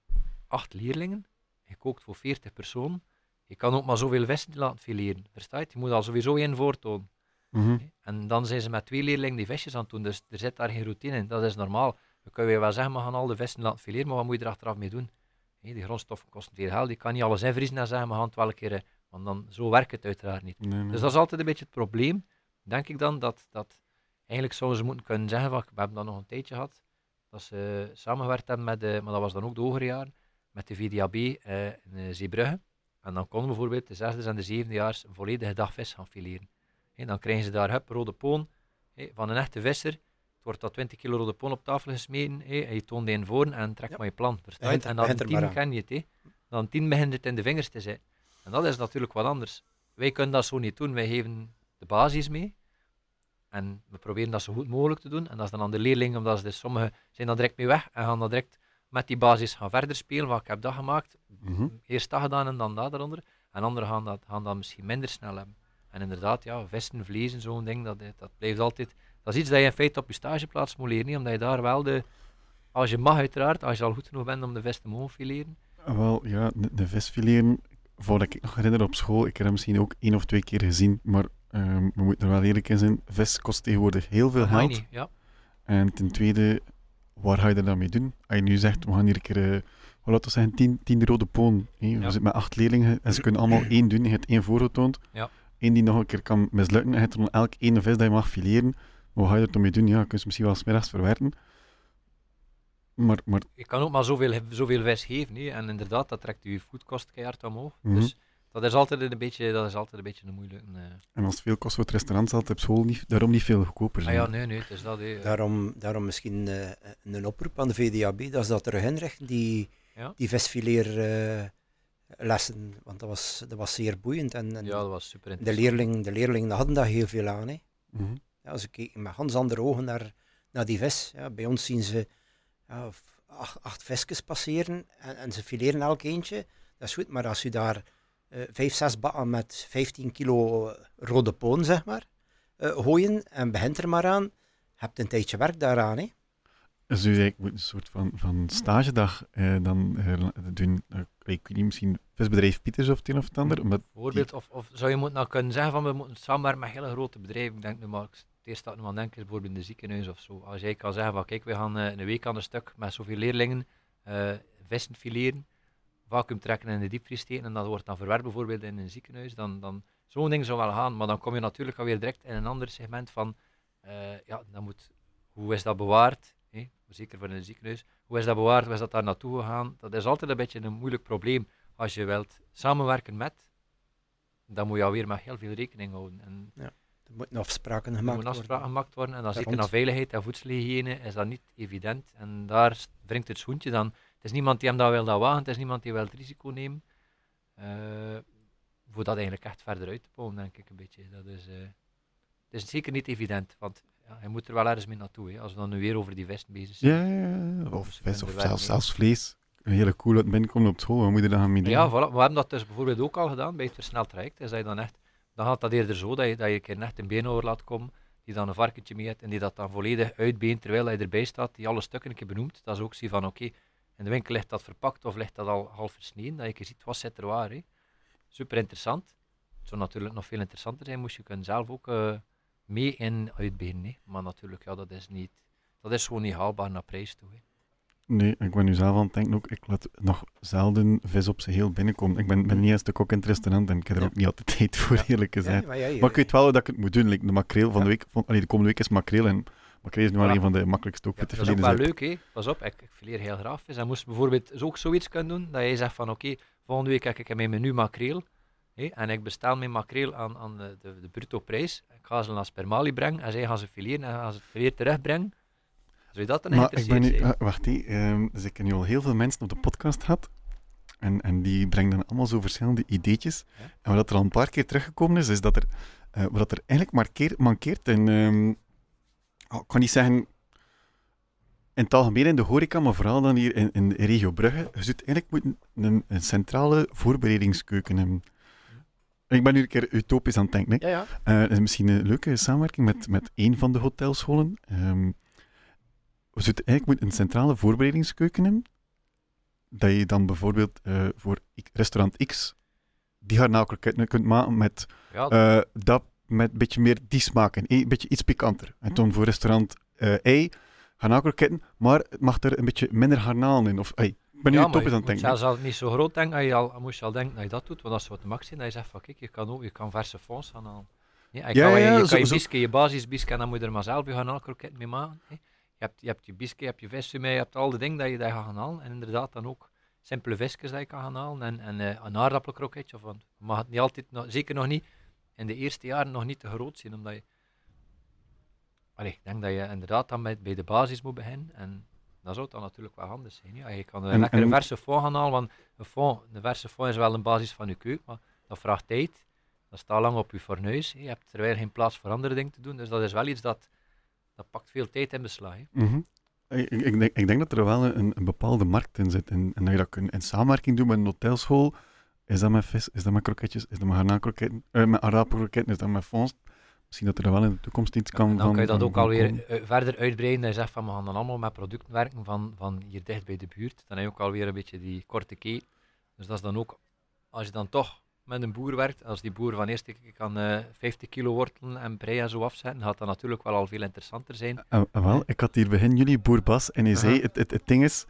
acht leerlingen, je kookt voor 40 personen, je kan ook maar zoveel vissen laten fileren, versta je? Je moet al sowieso één voortoon. Mhm. En dan zijn ze met twee leerlingen die visjes aan het doen, dus er zit daar geen routine in. Dat is normaal. Dan kun je wel zeggen, we gaan al de vissen laten fileren, maar wat moet je er achteraf mee doen? Die grondstoffen kosten veel geld, je kan niet alles invriezen en zeggen, we gaan het wel een keer eh, Want dan, zo werkt het uiteraard niet. Nee, nee. Dus dat is altijd een beetje het probleem, denk ik dan, dat, dat eigenlijk zouden ze moeten kunnen zeggen, van, we hebben dat nog een tijdje gehad, dat ze samengewerkt hebben met, de, maar dat was dan ook de hogere jaren, met de VDAB eh, in eh, Zeebrugge. En dan konden bijvoorbeeld de zesde en de zevendejaars een volledige dag vis gaan fileren. Dan krijgen ze daar hup, rode poon van een echte visser. Het wordt dat 20 kilo rode poon op tafel gesmeten en je toont die in voor en trek Ja. maar je plan. En dan tien ken je het. Dan tien begint het in de vingers te zitten. En dat is natuurlijk wat anders. Wij kunnen dat zo niet doen. Wij geven de basis mee. En we proberen dat zo goed mogelijk te doen. En dat is dan aan de leerlingen, omdat ze dus sommigen zijn dan direct mee weg en gaan dan direct met die basis gaan verder spelen. Wat ik heb dat gemaakt, Mhm. eerst dat gedaan en dan dat eronder. En anderen gaan dat, gaan dat misschien minder snel hebben. En inderdaad, ja, vesten, vlezen, zo'n ding, dat, dat blijft altijd... Dat is iets dat je in feite op je stageplaats moet leren, niet? omdat je daar wel de... Als je mag uiteraard, als je al goed genoeg bent om de vest te mogen fileren. Ah, Wel, ja, de, de visfileren, voordat ik nog herinner op school, ik heb hem misschien ook één of twee keer gezien, maar ehm, we moeten er wel eerlijk in zijn, vis kost tegenwoordig heel veel geld. niet, ja. En ten tweede, waar ga je er dan mee doen? Als je nu zegt, we gaan hier een keer, eh, wat laten we zeggen, tien, tien rode poon. hè. We Ja. zitten met acht leerlingen en ze kunnen allemaal één doen. Je hebt één voorgetoond. Ja. Eén die nog een keer kan mislukken. En je hebt er dan elk één vis dat je mag fileren. Maar wat ga je er dan mee doen? Ja, je kunt ze misschien wel smiddags verwerken. Maar, maar Je kan ook maar zoveel, zoveel vis geven. hè. En inderdaad, dat trekt je voedkost keihard omhoog. Mhm. Dus dat is altijd een beetje, dat is altijd een beetje een moeilijke... eh. en als het veel kost voor het restaurant, zal het op school niet, daarom niet veel goedkoper Ah zijn. ja, nee, nee, het is dat. hè. Daarom, daarom misschien eh, een oproep aan de VDAB, dat ze dat terug inrichten, die, Ja. die vestfileerlessen. Lessen want dat was, dat was zeer boeiend. En, en Ja, dat was super de, leerlingen, de leerlingen hadden daar heel veel aan. Hè. Mhm. Ja, ze keken met ganz andere ogen naar, naar die vis. Ja, bij ons zien ze ja, acht, acht visjes passeren en, en ze fileren elk eentje. Dat is goed, maar als u daar eh, vijf, zes bakken met 15 kilo eh, rode poon, zeg maar, eh, gooien en begint er maar aan, hebt een tijdje werk daaraan. Hè. Dus eigenlijk moet een soort van, van stagedag eh, dan eh, doen. Eh, ik weet niet, misschien visbedrijf Pieters of het een of het ander. Omdat Bijvoorbeeld, of, of zou je moeten nou kunnen zeggen van we moeten samenwerken met hele grote bedrijven. Ik denk nu maar, het eerste dat ik aan denk is bijvoorbeeld de ziekenhuis of zo. Als jij kan zeggen van kijk, we gaan eh, een week aan een stuk met zoveel leerlingen eh vissen fileren, vacuüm trekken en in de diepvries steken en dat wordt dan verwerkt bijvoorbeeld in een ziekenhuis, dan, dan zo'n ding zou wel gaan. Maar dan kom je natuurlijk alweer direct in een ander segment van, ja, dan moet, hoe is dat bewaard? Zeker voor in een ziekenhuis. Hoe is dat bewaard? Hoe is dat daar naartoe gegaan? Dat is altijd een beetje een moeilijk probleem als je wilt samenwerken met, dan moet je alweer met heel veel rekening houden. En Er moeten afspraken er gemaakt moeten afspraken worden. gemaakt worden. En dan Daar zeker naar veiligheid en voedselhygiëne is dat niet evident. En daar wringt het schoentje dan. Het is niemand die hem dat wil dat wagen, het is niemand die wil het risico nemen. Eh, voor dat eigenlijk echt verder uit te bouwen, denk ik een beetje. Dat is, eh, het is zeker niet evident, want ja, je moet er wel ergens mee naartoe. Hè, als we dan nu weer over die vesten bezig zijn. Ja, ja, ja. Of Dus vis kunt of zelfs, zelfs vlees. Een hele cool uit binnenkomen op school. Wat moet je daar gaan mee doen? Ja, voilà. we hebben dat dus bijvoorbeeld ook al gedaan bij het versneld traject. Is dat je dan, echt, dan gaat dat eerder zo dat je, dat je een keer echt een beenhouwer laat komen, die dan een varkentje mee heeft en die dat dan volledig uitbeent terwijl hij erbij staat, die alle stukken een keer benoemt. Dat is ook zie van oké, in de winkel ligt dat verpakt of ligt dat al half versneden, dat je keer ziet wat zit er waar. Hè. Super interessant. Het zou natuurlijk nog veel interessanter zijn, moest je kunnen zelf ook eh, mee in uitbenen. Hè. Maar natuurlijk, ja, dat is niet, dat is gewoon niet haalbaar naar prijs toe. Hè. Nee, ik ben nu zelf aan het denken ook, ik laat nog zelden vis op zijn heel binnenkomen. Ik ben, ben niet eens de kok in het restaurant en ik heb er Ja. ook niet altijd tijd voor, Ja. eerlijk gezegd. maar, ja, Maar ik weet wel dat ik het moet doen. Like de makreel van de week, van, allee, de komende week is makreel en makreel is nu wel Voilà. een van de makkelijkste ook te dat is wel leuk, hè. Pas op, ik, ik fileer heel graag vis. En moest bijvoorbeeld ook zoiets kunnen doen, dat je zegt van oké, volgende week heb ik in mijn menu makreel. En ik bestel mijn makreel aan, aan de, de, de bruto prijs. Ik ga ze naar Spermali brengen en zij gaan ze fileren en gaan ze het weer terugbrengen. Zou je dat dan Maar ik ben nu, zijn? ah, wacht hé, ehm, dus ik heb nu al heel veel mensen op de podcast gehad. En, en die brengen dan allemaal zo verschillende ideetjes. Ja. En wat er al een paar keer teruggekomen is, is dat er, eh, wat er eigenlijk markeer, mankeert in, ehm, oh, ik kan niet zeggen in het algemeen in de horeca, maar vooral dan hier in, in de regio Brugge. Je zult eigenlijk moeten een, een centrale voorbereidingskeuken hebben. Ik ben nu een keer utopisch aan het denken. Hè. ja, ja. Eh, is misschien een leuke samenwerking met, met één van de hotelscholen. Ehm we zouden eigenlijk een centrale voorbereidingskeuken hebben. Dat je dan bijvoorbeeld eh, voor restaurant X die garnaalkroketten kunt maken met, ja, eh, dat met een beetje meer die smaken. Een beetje iets pikanter. En dan voor restaurant eh Y garnaalkroketten, maar het mag er een beetje minder garnalen in. Of ey, ben ja, je aan het moet denken. zelfs al niet zo groot denken, als je al, moest je al denken dat je dat doet, want dat is wat max zijn, dat je zegt van kijk, je kan ook, je kan verse fonds gaan halen. Ja, je Ja, kan, je, je, zo- kan je zo- biske, je basisbiske, en dan moet je er maar zelf je gaan kroket mee maken. Je hebt, je hebt je biske, je hebt je visje mee, je hebt al de dingen dat je, je gaat gaan halen. En inderdaad dan ook simpele visjes dat je kan gaan halen. En, en eh, een aardappelkroketje, of mag het niet altijd, zeker nog niet, in de eerste jaren nog niet te groot zien, omdat je... Allee, ik denk dat je inderdaad dan bij, bij de basis moet beginnen. En dat zou dan natuurlijk wel handig zijn. Ja. Je kan een En- lekkere en- verse fond gaan halen, want een, fond, een verse fond is wel een basis van je keuken, maar dat vraagt tijd. Dat staat lang op je fornuis. Je hebt terwijl geen plaats voor andere dingen te doen. Dus dat is wel iets dat, dat pakt veel tijd in beslag. Mhm. Ik, ik, denk, ik denk dat er wel een, een bepaalde markt in zit. En, en dat je dat kunt in samenwerking doen met een hotelschool. Is dat met vis? Is dat met kroketjes? Is dat met garnaalkroketten? eh met aardappelkroketten? Is dat met fons? Misschien dat er wel in de toekomst iets kan En dan van- kan je dat ook alweer komen. eh, verder uitbreiden. Dat je zegt van we gaan dan allemaal met producten werken van, van hier dicht bij de buurt. Dan heb je ook alweer een beetje die korte keten. Dus dat is dan ook, als je dan toch met een boer werkt, als die boer van eerst keer kan eh 50 kilo wortelen en prei en zo afzetten, gaat dat natuurlijk wel al veel interessanter zijn. Ah, ah, wel, ik had hier begin jullie boer Bas en hij zei, het, het, het ding is,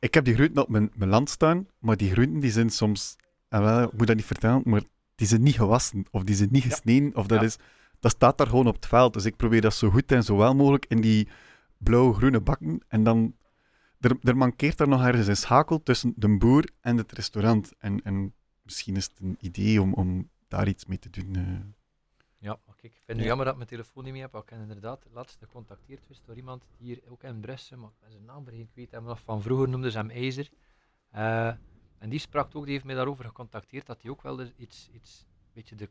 ik heb die groenten op mijn, mijn land staan, maar die groenten die zijn soms, ah, wel, ik moet dat niet vertellen, maar die zijn niet gewassen of die zijn niet Ja. gesneden of dat Ja. is, dat staat daar gewoon op het veld. Dus ik probeer dat zo goed en zo wel mogelijk in die blauw-groene bakken en dan, er, er mankeert daar nog ergens een schakel tussen de boer en het restaurant. En, en misschien is het een idee om, om daar iets mee te doen. eh. Ja, maar kijk, ik vind het jammer dat ik mijn telefoon niet meer heb. Ik heb inderdaad laatst gecontacteerd geweest door iemand hier ook in Brussel, maar ik ben zijn naam vergeten, ik weet hem nog van vroeger noemde ze hem IJzer. Eh, en die sprak ook, die heeft mij daarover gecontacteerd, dat hij ook wel iets, iets een beetje de,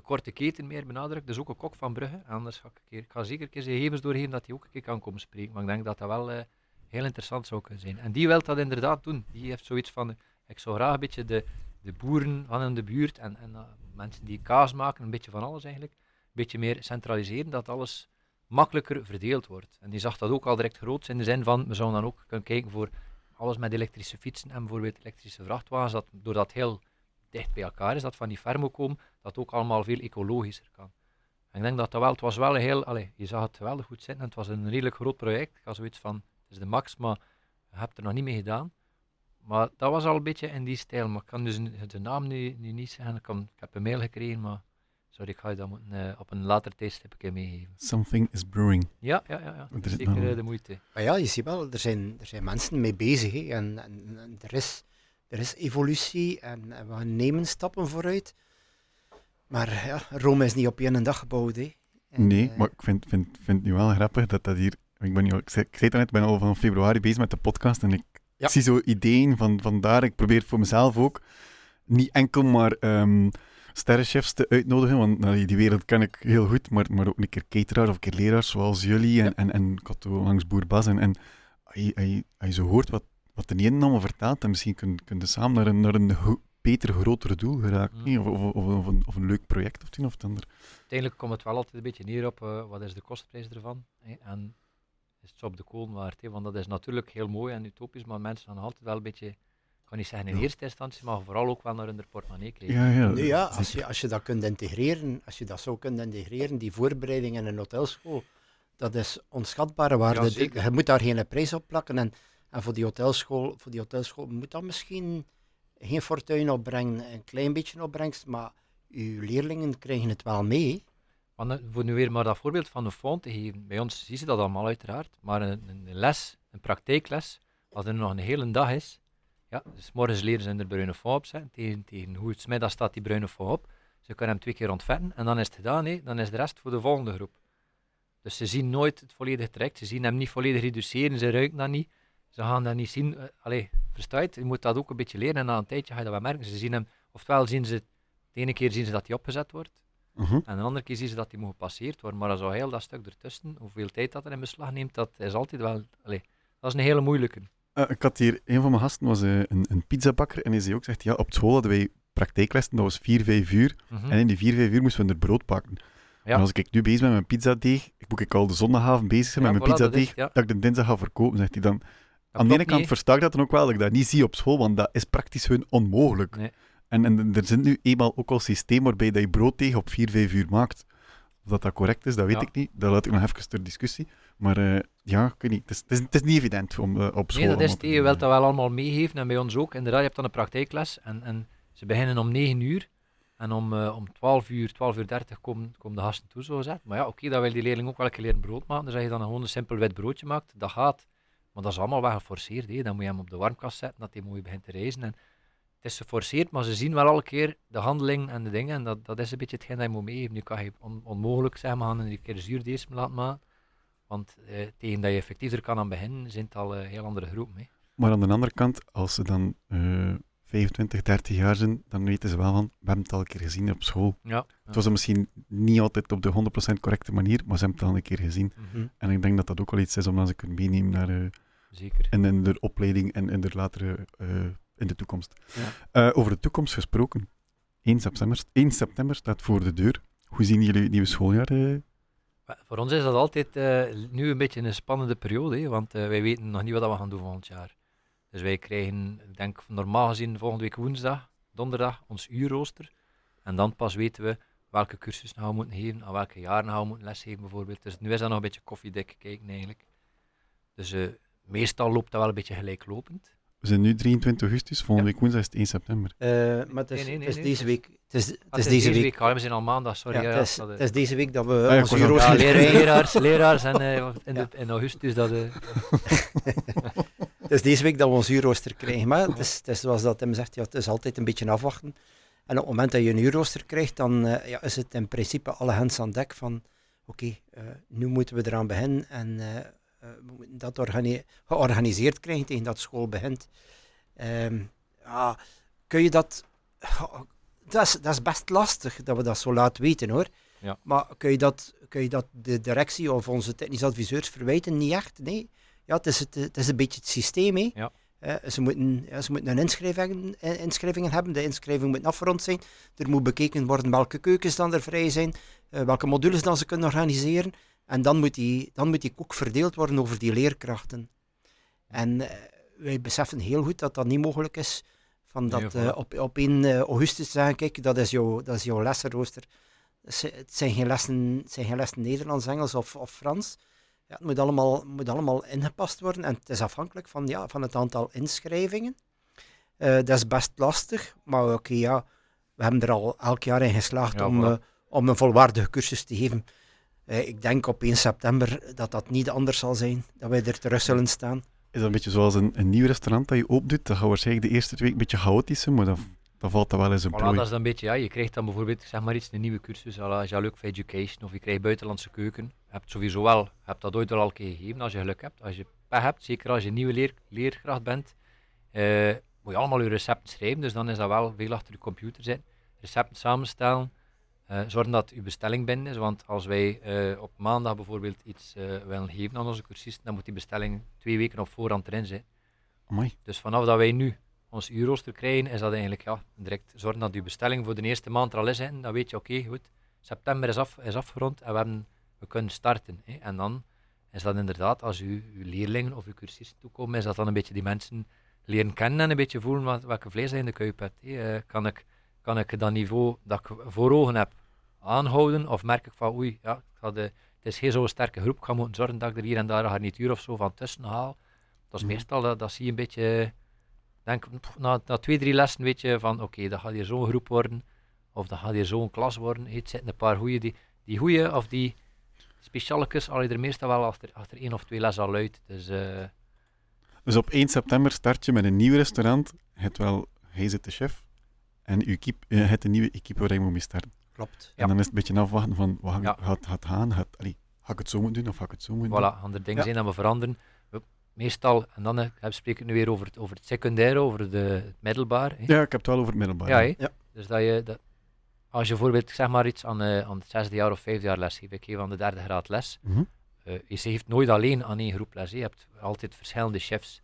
korte keten meer benadrukt. Dus ook een kok van Brugge. Anders ga ik, een keer, ik ga zeker een keer zijn gegevens doorgeven dat hij ook een keer kan komen spreken. Maar ik denk dat dat wel eh, heel interessant zou kunnen zijn. En die wil dat inderdaad doen. Die heeft zoiets van, ik zou graag een beetje de, de boeren van in de buurt en, en eh, mensen die kaas maken, een beetje van alles eigenlijk, een beetje meer centraliseren, dat alles makkelijker verdeeld wordt. En die zag dat ook al direct groot in de zin van, we zouden dan ook kunnen kijken voor alles met elektrische fietsen en bijvoorbeeld elektrische vrachtwagens, dat, doordat heel dicht bij elkaar is, dat van die fermo komen, dat ook allemaal veel ecologischer kan. En ik denk dat dat wel, het was wel een heel, allez, je zag het geweldig goed zitten, en het was een redelijk groot project. Ik had zoiets van, het is de max, maar je hebt er nog niet mee gedaan. Maar dat was al een beetje in die stijl, maar ik kan dus de naam nu, nu niet zeggen. Ik, kan, ik heb een mail gekregen, maar sorry, ik ga je dat moeten, eh, op een later tijdstip een keer meegeven. Something is brewing. Ja, ja, ja, ja. Er zit zeker nog- eh, de moeite. Maar ja, je ziet wel, er zijn, er zijn mensen mee bezig. Hè, en, en, en er, is, er is evolutie en, en we nemen stappen vooruit. Maar ja, Rome is niet op één dag gebouwd. Hè. En, Nee, eh, maar ik vind, vind, vind het nu wel grappig dat dat hier... Ik, ben nu, ik, zei, ik zei net, ik ben al van februari bezig met de podcast en ik Ja. zie zo ideeën van, van daar. Ik probeer voor mezelf ook niet enkel maar ehm sterrenchefs te uitnodigen, want nou, die wereld ken ik heel goed, maar, maar ook een keer cateraars of een keer leraars zoals jullie en, Ja. en, en ik had langs Boer Bas. En, en als je zo hoort wat, wat de ene allemaal vertelt, dan misschien kunnen kun je samen naar een, naar een beter, groter doel geraken. Mm. Of, of, of, of een, of een leuk project of het een of het ander. Uiteindelijk komt het wel altijd een beetje neer op eh, wat is de kostprijs ervan. Hè? En is het zo op de kolen waard? Hè? Want dat is natuurlijk heel mooi en utopisch, maar mensen gaan altijd wel een beetje, ik kan niet zeggen in Ja. eerste instantie, maar vooral ook wel naar hun portemonnee kijken. Ja, ja. nu ja, als je, als je dat kunt integreren, als je dat zo kunt integreren, die voorbereiding in een hotelschool, dat is onschatbare waarde. Ja, je moet daar geen prijs op plakken. En, en voor, die hotelschool, voor die hotelschool moet dat misschien geen fortuin opbrengen, een klein beetje opbrengst, maar uw leerlingen krijgen het wel mee. Want, eh, voor nu weer maar dat voorbeeld van de fond te geven. Bij ons zien ze dat allemaal uiteraard, maar een, een les, een praktijkles, als er nog een hele dag is, ja, dus morgens leren ze er bruine fond op zetten, tegen, tegen hoe het smiddag staat die bruine fond op. Ze kunnen hem twee keer ontvetten en dan is het gedaan, dan is de rest voor de volgende groep. Dus ze zien nooit het volledige traject, ze zien hem niet volledig reduceren, ze ruiken dat niet, ze gaan dat niet zien. eh, allee, versta je het? Je moet dat ook een beetje leren en na een tijdje ga je dat wel merken. Ze zien hem, oftewel zien ze, de ene keer zien ze dat hij opgezet wordt, Mhm. en de andere keer zien ze dat die moet gepasseerd worden. Maar zo heel dat stuk ertussen, hoeveel tijd dat er in beslag neemt, dat is altijd wel... Allee, dat is een hele moeilijke. Eh, ik had hier, een van mijn gasten was eh, een, een pizzabakker en hij zei ook, zegt, ja, op school hadden wij praktijklessen, dat was 4, 5 uur. Mhm. En in die 4, 5 uur moesten we er brood bakken. Ja. En als ik nu bezig ben met mijn pizzadeeg, ik moet ik al de zondagavond bezig zijn Ja, met voilà, mijn dat is pizzadeeg, ja. dat ik de dinsdag ga verkopen, zegt hij dan. Aan de ene kant versta ik dat dan ook wel, dat ik dat niet zie op school, want dat is praktisch hun onmogelijk. Nee. En, en er zit nu eenmaal ook al systeem waarbij dat je brood tegen op 4, 5 uur maakt. Of dat dat correct is, dat weet Ja. ik niet. Dat laat ik nog even ter discussie. Maar eh, ja, ik weet niet. Het is, het is, het is niet evident om eh, op school Nee, dat is het. Je wilt dat wel allemaal meegeven en bij ons ook. Inderdaad, je hebt dan een praktijkles en, en ze beginnen om 9 uur. En om, eh, om 12 uur, 12 uur 30 komen, komen de gasten toe, zo gezegd. Maar ja, oké, dat wil die leerling ook wel een keer leren brood maken. Dus als je dan gewoon een simpel wit broodje maakt, dat gaat. Maar dat is allemaal wel geforceerd. Hè. Dan moet je hem op de warmkast zetten, dat hij mooi begint te reizen. En het is geforceerd, maar ze zien wel elke keer de handeling en de dingen. En dat, dat is een beetje hetgeen dat je moet meegeven. Nu kan je on- onmogelijk zeggen, we gaan een keer zuurdeesem laten maken. Want eh, tegen dat je effectief er kan aan beginnen, zijn het al eh, heel andere groepen. Hè. Maar aan de andere kant, als ze dan eh 25, 30 jaar zijn, dan weten ze wel van, we hebben het al een keer gezien op school. Ja, Het was misschien niet altijd op de 100% correcte manier, maar ze hebben het al een keer gezien. Mhm. En ik denk dat dat ook wel iets is om dan ze kunnen meenemen naar, eh, zeker. in, in de opleiding en in de latere, eh, in de toekomst. Ja. Eh, over de toekomst gesproken. 1 september, 1 september staat voor de deur. Hoe zien jullie het nieuwe schooljaar? eh? Voor ons is dat altijd nu een beetje een spannende periode, hè, want wij weten nog niet wat we gaan doen volgend jaar. Dus wij krijgen, ik denk normaal gezien volgende week woensdag, donderdag, ons uurrooster. En dan pas weten we welke cursussen gaan we moeten geven, aan welke jaren gaan we moeten lesgeven bijvoorbeeld. Dus nu is dat nog een beetje koffiedik kijken eigenlijk. Dus meestal loopt dat wel een beetje gelijklopend. We zijn nu 23 augustus, volgende Ja. week woensdag is het 1 september. Eh, maar het is, Nee, nee, nee, het is nee, deze week. Het is, het Ah, is deze week. Ah, we zijn al maandag, sorry. Ja, het, is, dat, eh, het is deze week dat we was ook- eurooster ja, leraars, leraars en eh, in, de, in augustus dat... eh, Het is deze week dat we ons uurrooster krijgen. Maar het is, het is zoals dat hem zegt, ja, het is altijd een beetje afwachten. En op het moment dat je een uurrooster krijgt, dan eh, ja, is het in principe alle hens aan dek van oké, eh, nu moeten we eraan beginnen en we moeten dat organi- georganiseerd krijgen tegen dat school begint. Ehm, ja, kun je dat... Dat is, dat is best lastig dat we dat zo laat weten hoor. Ja. Maar kun je, dat, kun je dat de directie of onze technisch adviseurs verwijten? Niet echt, nee. Ja, het is, het, het is een beetje het systeem. Hè. Ja. Eh, ze, moeten, ja, ze moeten een inschrijving, eh, inschrijvingen hebben. De inschrijving moet afgerond zijn. Er moet bekeken worden welke keukens dan er vrij zijn, eh, welke modules dan ze kunnen organiseren. En dan moet, die, dan moet die ook verdeeld worden over die leerkrachten. En eh, wij beseffen heel goed dat dat niet mogelijk is. Van dat eh, op, op 1 eh, augustus te zeggen, kijk, dat is jouw, dat is jouw lessenrooster. Het zijn- geen lessen, het zijn geen lessen Nederlands, Engels of, of Frans. Ja, het moet allemaal, moet allemaal ingepast worden en het is afhankelijk van, ja, van het aantal inschrijvingen. Dat is best lastig, maar oké, ja, we hebben er al elk jaar in geslaagd Ja, om, om een volwaardige cursus te geven. Eh, ik denk op 1 september dat dat niet anders zal zijn, dat wij er terug zullen staan. Is dat een beetje zoals een, een nieuw restaurant dat je opdoet? Dat gaat waarschijnlijk de eerste twee weken een beetje chaotisch zijn, maar dan, dan valt dat wel eens een Voilà, dat is dan een beetje, ja, je krijgt dan bijvoorbeeld, zeg maar iets, een nieuwe cursus, à la Jaluk for Education, of je krijgt buitenlandse keuken. Je hebt sowieso wel, je hebt dat ooit al een keer gegeven, als je geluk hebt. Als je pech hebt, zeker als je nieuwe leer, leerkracht bent, eh, moet je allemaal je recepten schrijven, dus dan is dat wel veel achter de computer zitten. Recepten samenstellen, eh, zorgen dat uw bestelling binnen is, want als wij eh, op maandag bijvoorbeeld iets eh, willen geven aan onze cursisten, dan moet die bestelling twee weken op voorhand erin zijn. Amai. Dus vanaf dat wij nu ons uurrooster krijgen, is dat eigenlijk ja, direct zorgen dat uw bestelling voor de eerste maand er al is. Hè. Dan weet je, oké, goed, september is, af, is afgerond en we, hebben, we kunnen starten. Hè. En dan is dat inderdaad, als u, uw leerlingen of uw cursisten toekomen, is dat dan een beetje die mensen leren kennen en een beetje voelen wat, welke vlees hij in de kuip hebt. Kan, ik, kan ik dat niveau dat ik voor ogen heb aanhouden of merk ik van oei, ja, ik ga de, het is geen zo'n sterke groep, ik ga moeten zorgen dat ik er hier en daar een garnituur of zo van tussen haal. Dat is Mhm. meestal, dat, dat zie je een beetje, denk, na, na twee, drie lessen weet je van oké, dat gaat hier zo'n groep worden, of dat gaat hier zo'n klas worden. Het zitten een paar goeie, die, die goeie of die specialetjes al je er meestal wel achter, achter één of twee lessen al uit. Dus eh, Dus op 1 september start je met een nieuw restaurant. Het wel, hij zit de chef. En uw keep, eh, het een nieuwe equipe waar je moet mee starten. Klopt. Ja. En dan is het een beetje afwachten van, wat ga, gaat het gaan? Gaat, allee, ga ik het zo moeten doen of ga ik het zo moeten doen? voilà, andere dingen zijn dat we veranderen. Meestal, en dan eh, spreek ik nu weer over het, over het secundaire, over de, het middelbaar. Ja, ik heb het wel over het middelbaar. Ja, dus dat je, dat, als je bijvoorbeeld zeg maar iets aan, eh, aan het zesde jaar of vijfde jaar les geeft, ik geef aan de derde graad les, Mhm. eh, je geeft nooit alleen aan één groep les, je hebt altijd verschillende chefs.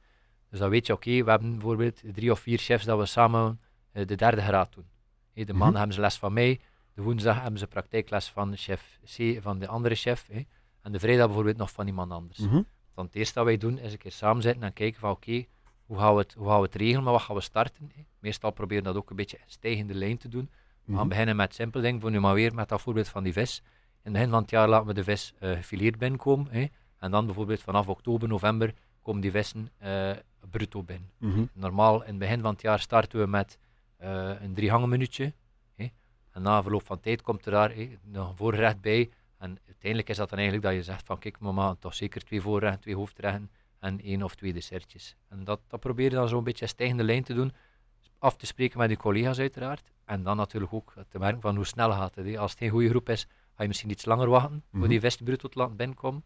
Dus dan weet je, oké, we hebben bijvoorbeeld drie of vier chefs dat we samen eh, de derde graad doen. De Mhm. maandag hebben ze les van mij, de woensdag hebben ze praktijkles van chef C, van de andere chef, hè. en de vrijdag bijvoorbeeld nog van iemand anders. Mhm. Dan het eerste dat wij doen is een keer samen zitten en kijken van oké, hoe, gaan we het, hoe gaan we het regelen, maar wat gaan we starten? hè? Meestal proberen we dat ook een beetje in stijgende lijn te doen. We gaan Mhm. beginnen met simpel dingen, voor nu maar weer met dat voorbeeld van die vis. In het begin van het jaar laten we de vis eh gefileerd binnenkomen. Hè. En dan bijvoorbeeld vanaf oktober, november komen die vissen uh, bruto binnen. Mhm. Normaal in het begin van het jaar starten we met uh, een drie hangen minuutje. En na verloop van tijd komt er daar nog een voorgerecht bij. En uiteindelijk is dat dan eigenlijk dat je zegt van kijk, mama, toch zeker twee voorgerechten, twee hoofdrechten en één of twee dessertjes. En dat, dat probeer je dan zo'n beetje een stijgende lijn te doen. Af te spreken met je collega's uiteraard. En dan natuurlijk ook te merken van hoe snel gaat het. Als het geen goede groep is, ga je misschien iets langer wachten Mhm. voor die vest bruto te laten binnenkomen.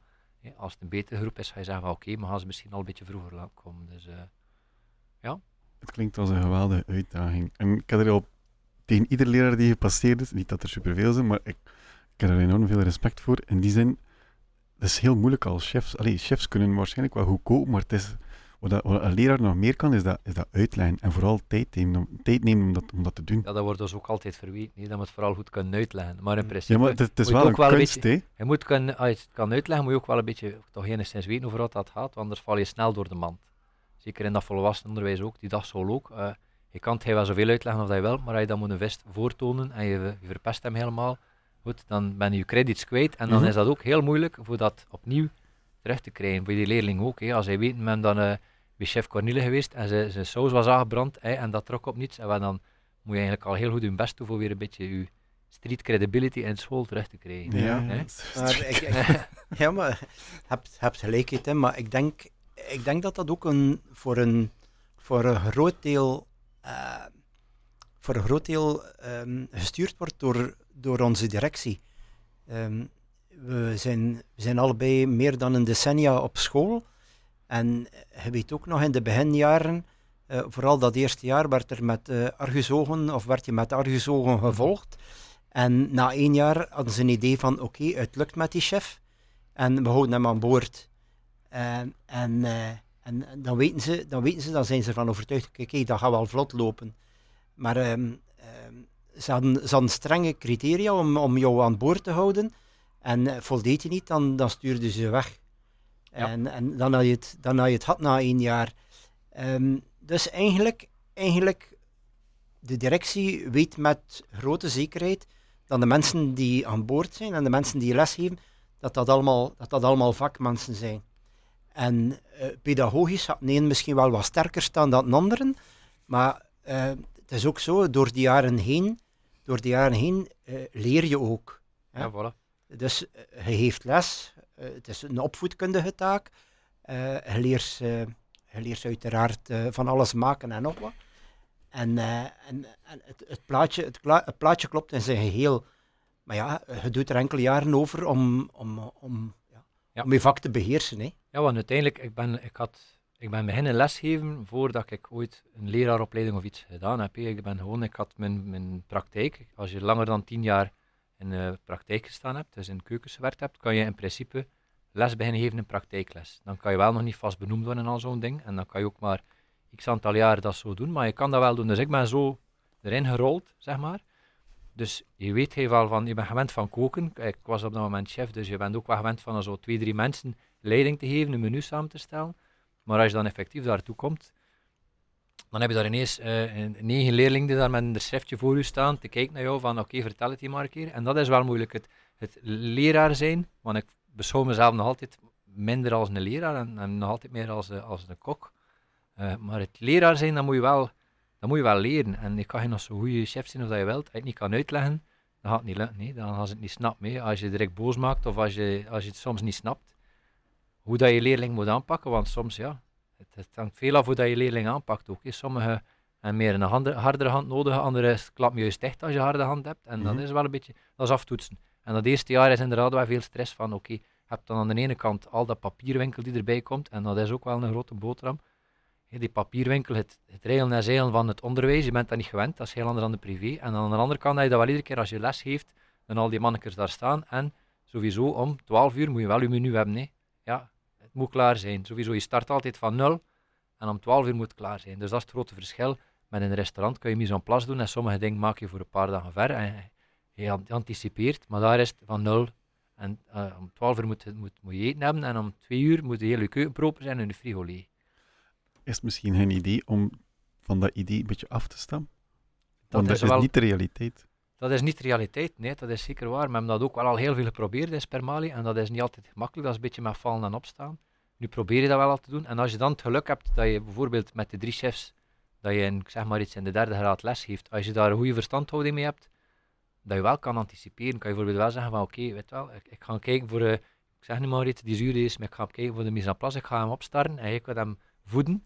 Als het een betere groep is, ga je zeggen van oké, maar gaan ze misschien al een beetje vroeger laten komen. Dus eh, Het klinkt als een geweldige uitdaging. En ik heb er al tegen ieder leraar die gepasseerd is, niet dat er superveel zijn, maar ik, ik heb er enorm veel respect voor. In die zin, dat is heel moeilijk als chefs. Allee, chefs kunnen waarschijnlijk wel goed koken, maar het is, wat, dat- wat een leraar nog meer kan, is dat, is dat uitlijnen. En vooral tijd nemen, om, tijd nemen om, dat, om dat te doen. ja, dat wordt dus ook altijd verweten. Dat moet het vooral goed kunnen uitleggen. Maar in principe, Ja, maar het, is- wel een wel een kunst, hè? je moet kunnen, als je het kan uitleggen, moet je ook wel een beetje toch enigszins weten over wat dat gaat, want anders val je snel door de mand. Zeker in dat volwassenenonderwijs ook, die dagschool ook. eh, je kan het hij wel zoveel uitleggen of dat je wil, maar als je dan moet een vest voortonen en je, je verpest hem helemaal, goed, dan ben je je credits kwijt en dan Mhm. is dat ook heel moeilijk voor dat opnieuw terug te krijgen. Voor die leerling ook. Hè. Als hij weet, men dan eh bij chef Cornille geweest en zijn, zijn saus was aangebrand hè, en dat trok op niets, en dan moet je eigenlijk al heel goed je best doen voor weer een beetje je street credibility in school terug te krijgen. Ja, hè. Maar ik, ik- ja, maar je hebt, je hebt gelijkheid, hè, maar ik denk, ik denk dat dat ook een, voor, een, voor een groot deel, eh, voor een groot deel ehm, gestuurd wordt door, door onze directie. Ehm, we, zijn, we zijn allebei meer dan een decennia op school. En je weet ook nog in de beginjaren, eh, vooral dat eerste jaar, werd er met eh argusogen, of werd je met argusogen gevolgd. En na één jaar hadden ze een idee van, oké, het lukt met die chef. En we houden hem aan boord. En, en, en, en dan, weten ze, dan weten ze, dan zijn ze ervan overtuigd, kijk, kijk, dat gaat wel vlot lopen. Maar ehm, ehm, ze, hadden, ze hadden strenge criteria om, om jou aan boord te houden. En eh, voldeed je niet, dan, dan stuurden ze weg. Ja. En, en dan, had je het, dan had je het had na één jaar. Ehm, dus eigenlijk, eigenlijk, de directie weet met grote zekerheid dat de mensen die aan boord zijn en de mensen die lesgeven, dat dat allemaal, dat dat allemaal vakmensen zijn. En eh, pedagogisch had een misschien wel wat sterker staan dan de anderen, maar eh, het is ook zo, door die jaren heen, door die jaren heen eh, leer je ook. Ja. Ja, voilà. Dus je geeft les, het is een opvoedkundige taak. Je, leert, je leert uiteraard van alles maken en nog wat. En, en, en het, het, plaatje, het, het plaatje klopt in zijn geheel. Maar ja, je doet er enkele jaren over om, om, om, ja, om je vak te beheersen. Hè. Ja, want uiteindelijk, ik ben, ik had, ik ben beginnen lesgeven voordat ik ooit een leraaropleiding of iets gedaan heb. hè. Ik ben gewoon, ik had mijn, mijn praktijk. Als je langer dan tien jaar in de praktijk gestaan hebt, dus in keukens gewerkt hebt, kan je in principe les beginnen geven in praktijkles. Dan kan je wel nog niet vast benoemd worden en al zo'n ding. En dan kan je ook maar x aantal jaar dat zo doen, maar je kan dat wel doen. Dus ik ben zo erin gerold, zeg maar. Dus je weet heel wel van, je bent gewend van koken. Ik was op dat moment chef, dus je bent ook wel gewend van zo twee, drie mensen leiding te geven, een menu samen te stellen. Maar als je dan effectief daartoe komt, dan heb je daar ineens eh, negen leerlingen die daar met een schriftje voor je staan te kijken naar jou van oké, vertel het hier maar een keer. En dat is wel moeilijk, het, het leraar zijn, want ik beschouw mezelf nog altijd minder als een leraar en, nog altijd meer als, eh, als een kok. Eh, maar het leraar zijn, dat moet, je wel, dat moet je wel leren. En je kan je nog zo goede chef zijn of dat je wilt, als je het niet kan uitleggen, dan gaat het niet lukken. Nee, dan gaan ze het niet snappen. mee. Als je direct boos maakt of als je, als je het soms niet snapt, hoe dat je leerling moet aanpakken, want soms ja, het, het hangt veel af hoe dat je leerling aanpakt ook. hè. Sommige hebben meer een hande- hardere hand nodig, andere klappen juist dicht als je harde hand hebt. En dat Mhm. is wel een beetje, dat is aftoetsen. En dat eerste jaar is inderdaad wel veel stress van, oké, je hebt dan aan de ene kant al dat papierwinkel die erbij komt, en dat is ook wel een grote boterham. Die papierwinkel, het, het en zeilen van het onderwijs, je bent dat niet gewend, dat is heel anders dan de privé. En aan de andere kant heb je dat wel iedere keer als je les geeft, dan al die mannekes daar staan. En sowieso om 12 uur moet je wel je menu hebben. Hè. Ja, het moet klaar zijn. Sowieso, je start altijd van nul en om 12 uur moet het klaar zijn. Dus dat is het grote verschil. Met een restaurant kun je mise en place doen en sommige dingen maak je voor een paar dagen ver en je an- anticipeert, maar daar is het van nul. En eh, om 12 uur moet, moet, je eten hebben en om 2 uur moet de hele keuken proper zijn en de frigo leeg. Is het misschien geen idee om van dat idee een beetje af te stappen? Dat Want dat is is wel- niet de realiteit. Dat is niet de realiteit, nee, dat is zeker waar. We hebben dat ook wel al heel veel geprobeerd in Spermali en dat is niet altijd gemakkelijk, dat is een beetje met vallen en opstaan. Nu probeer je dat wel al te doen. En als je dan het geluk hebt dat je bijvoorbeeld met de drie chefs, dat je in, ik zeg maar iets in de derde graad les geeft, als je daar een goede verstandhouding mee hebt, dat je wel kan anticiperen, kan je bijvoorbeeld wel zeggen van oké, weet wel, ik, ik ga kijken voor, uh, ik zeg nu maar iets, die zuur is, maar ik ga kijken voor de mise en place, ik ga hem opstarten en ik wil hem voeden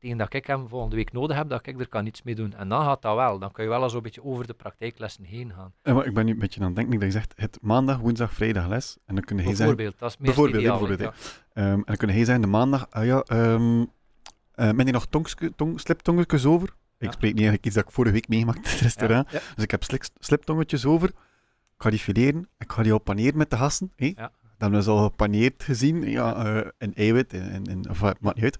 tegen dat ik hem volgende week nodig heb, dat ik er kan niets mee doen. En dan gaat dat wel. Dan kun je wel zo'n beetje over de praktijklessen heen gaan. En maar ik ben nu een beetje aan het denken dat je zegt, het maandag, woensdag, vrijdag les. En dan kun je bijvoorbeeld, zijn... dat is bijvoorbeeld, ideaal, bijvoorbeeld, ja. um, en dan kun je zijn de maandag, ah ja, um, uh, ben je nog tong, sliptongetjes over? Ik ja. spreek niet eigenlijk iets dat ik vorige week meegemaakt in het restaurant. Ja, dus ik heb sliptongetjes over. Ik ga die fileren. Ik ga die op paneren met de gasten. Hey? Ja. Dat hebben we al gepaneerd gezien. Ja, uh, in eiwit, in, in, of maakt niet uit.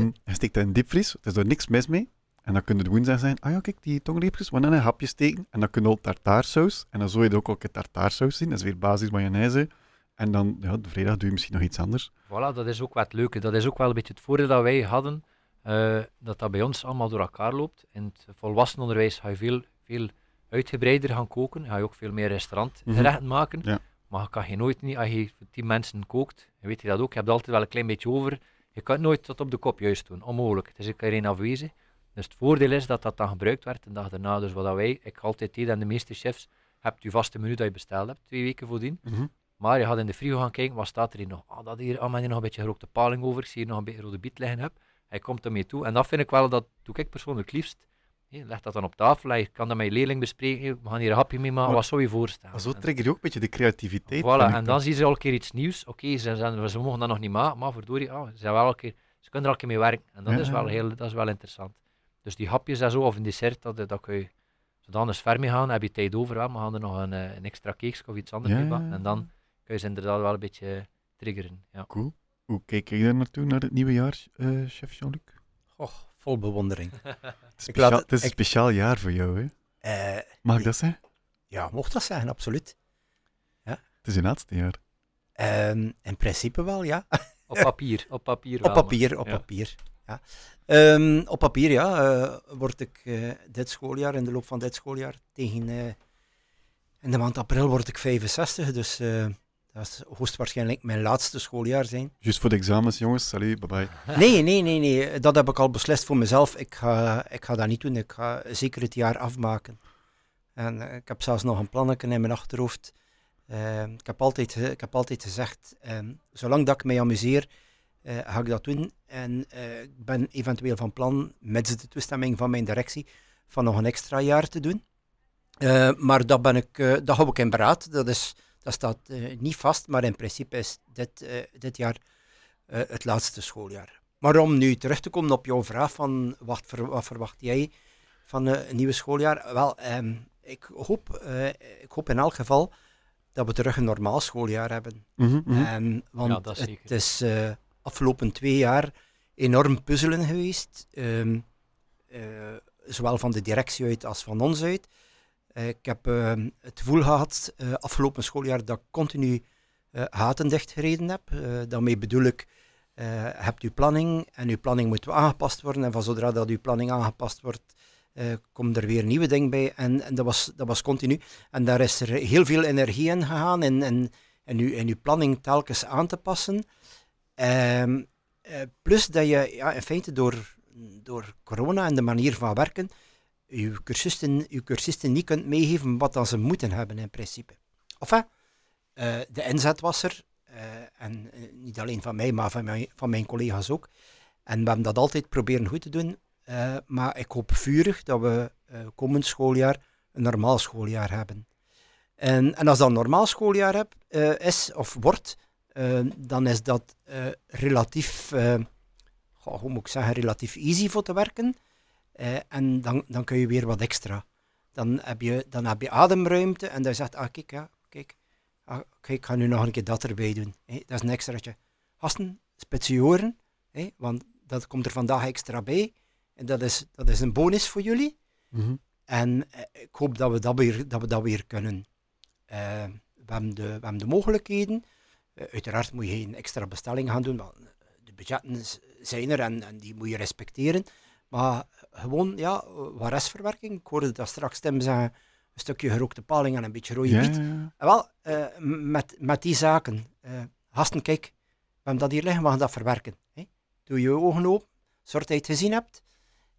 Um, je steekt dat in diepvries. Er is er niks mis mee. En dan kun je de woensdag zijn. Ah ja, kijk, die tongreepjes. We dan een hapje steken. En dan kun je ook tartaarsaus. En dan zou je er ook al een tartaarsaus zien. Dat is weer basis mayonaise. En dan, ja, de vrijdag doe je misschien nog iets anders. Voilà, dat is ook wat leuke. Dat is ook wel een beetje het voordeel dat wij hadden. Uh, dat dat bij ons allemaal door elkaar loopt. In het volwassenenonderwijs ga je veel, veel uitgebreider gaan koken. Ga je ook veel meer restaurantgerechten mm maken. Ja. Maar je kan je nooit niet, als je voor tien mensen kookt, weet je dat ook, je hebt altijd wel een klein beetje over. Je kan het nooit tot op de kop juist doen, onmogelijk. Het is een keer afwezig. Dus het voordeel is dat dat dan gebruikt werd de dag daarna. Dus wat wij, ik altijd deed en de meeste chefs, hebt je vaste menu dat je besteld hebt, twee weken voordien. Mm Maar je gaat in de frigo gaan kijken, wat staat er hier nog? Ah, dat hier, ah, hier nog een beetje gerookte paling over, ik zie hier nog een beetje rode biet liggen heb. Hij komt ermee toe. En dat vind ik wel, dat doe ik persoonlijk liefst. Leg dat dan op tafel, je kan dat met je leerling bespreken, we gaan hier een hapje mee maken, wat zou je voorstellen? zo trigger je ook een beetje de creativiteit. Voilà, en dan zien ze al een keer iets nieuws. Oké, ze, ze, ze, mogen dat nog niet maken, maar verdorie, oh, ze, wel een keer, ze kunnen er al een keer mee werken. En dat, is, wel heel, dat is wel interessant. Dus die hapjes en zo, of een dessert, dat, dat kun je zodan eens ver mee gaan, heb je tijd over, wel, maar gaan er nog een, eh, een extra cake of iets anders mee maken. En dan kun je ze inderdaad wel een beetje triggeren. Ja. Cool. Hoe kijk je daar naartoe, naar het nieuwe jaar, uh, chef Jean-Luc? Och, vol bewondering. Speciaal, het is een speciaal jaar voor jou, hè? Uh, Mag ik dat zeggen? Ja, mocht dat zeggen, absoluut. Ja. Het is je laatste jaar. Um, in principe wel, ja. Op papier, op papier wel, Op papier, op papier. Ja. Um, op papier, ja, uh, word ik uh, dit schooljaar, in de loop van dit schooljaar, tegen in de maand april word ik 65, dus dat is hoogstwaarschijnlijk mijn laatste schooljaar zijn. Juist voor de examens, jongens. Salut, bye bye. Nee, nee, nee, nee. Dat heb ik al beslist voor mezelf. Ik ga, ik ga dat niet doen. Ik ga zeker het jaar afmaken. En eh, ik heb zelfs nog een plannetje in mijn achterhoofd. Uh, ik, heb altijd, ik heb altijd gezegd, uh, zolang dat ik mij amuseer, uh, ga ik dat doen. En ik ben eventueel van plan, met de toestemming van mijn directie, van nog een extra jaar te doen. maar dat, ben ik, dat hou ik in beraad. Dat is dat staat uh, niet vast, maar in principe is dit, uh, dit jaar uh, het laatste schooljaar. Maar om nu terug te komen op jouw vraag van wat, ver, wat verwacht jij van een nieuwe schooljaar? Wel, um, ik, hoop, ik hoop in elk geval dat we terug een normaal schooljaar hebben. Mm -hmm. um, want ja, het is afgelopen twee jaar enorm puzzelen geweest. Um, zowel van de directie uit als van ons uit. Eh, ik heb ehm, het gevoel gehad uh, afgelopen schooljaar dat ik continu uh, haten dichtgereden heb. daarmee bedoel ik, hebt u planning en uw planning moet aangepast worden. En van zodra dat uw planning aangepast wordt, komt er weer nieuwe dingen bij. En, en, dat, was, dat was continu. En daar is er heel veel energie in gegaan en, en, uw, uw planning telkens aan te passen. Ehm, plus dat je ja, in feite door, door corona en de manier van werken je cursisten, uw cursisten niet kunt meegeven wat dan ze moeten hebben in principe. Enfin, uh, de inzet was er, uh, en uh, niet alleen van mij, maar van mijn, van mijn collega's ook. En we hebben dat altijd proberen goed te doen, maar ik hoop vurig dat we komend schooljaar een normaal schooljaar hebben. En, en als dat een normaal schooljaar heb, is of wordt, dan is dat relatief, hoe moet ik zeggen, relatief easy voor te werken. Eh, en dan, dan kun je weer wat extra. Dan heb je, dan heb je ademruimte en dan zegt, ah kijk, ja, kijk, ah, kijk, ik ga nu nog een keer dat erbij doen. dat is een extraatje. Gasten, spetsioren, want dat komt er vandaag extra bij. En dat is, dat is een bonus voor jullie. Mhm. En eh, ik hoop dat we dat weer, dat we dat weer kunnen. Uh, we, hebben de, we hebben de mogelijkheden. Uh, uiteraard moet je geen extra bestelling gaan doen, want de budgetten zijn er en, en die moet je respecteren. Maar gewoon, ja, wat restverwerking. Ik hoorde dat straks Tim zeggen, stukje gerookte paling en een beetje rode biet. ja, wel, eh, met, met die zaken, eh gasten, kijk, we hebben dat hier liggen, we gaan dat verwerken. Hè. Doe je ogen open, zorg dat je het gezien hebt.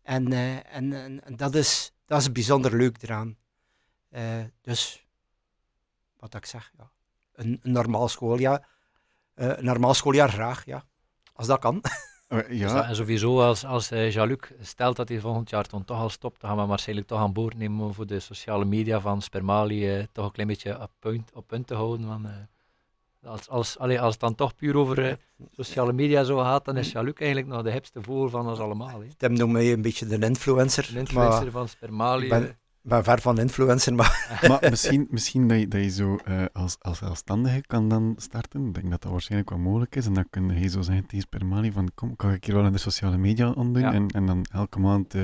En, eh, en, en, en dat, is, dat is bijzonder leuk eraan. Dus, wat ik zeg, ja. een, een normaal schooljaar, een normaal schooljaar graag, ja. Als dat kan. Eh, Dus ja, dat- en sowieso als, als eh, Jean-Luc stelt dat hij volgend jaar dan toch al stopt, dan gaan we waarschijnlijk toch aan boord nemen om voor de sociale media van Spermali eh, toch een klein beetje op punt, op punt te houden. Van, eh, als, als, allee, als het dan toch puur over eh, sociale media zo gaat, dan is Jean-Luc eigenlijk nog de hipste vogel van ons allemaal. Hè. Tim noemt mij een beetje de influencer. De influencer Maar van Spermali. ik ben- ik ben ver van influencer, maar maar misschien, misschien dat je, dat je zo eh, als, als zelfstandige kan dan starten. Ik denk dat dat waarschijnlijk wel mogelijk is. En dan kun je zo zeggen tegen Spermali van kom, kan ik hier wel in de sociale media aan doen? Ja. En, en dan elke maand eh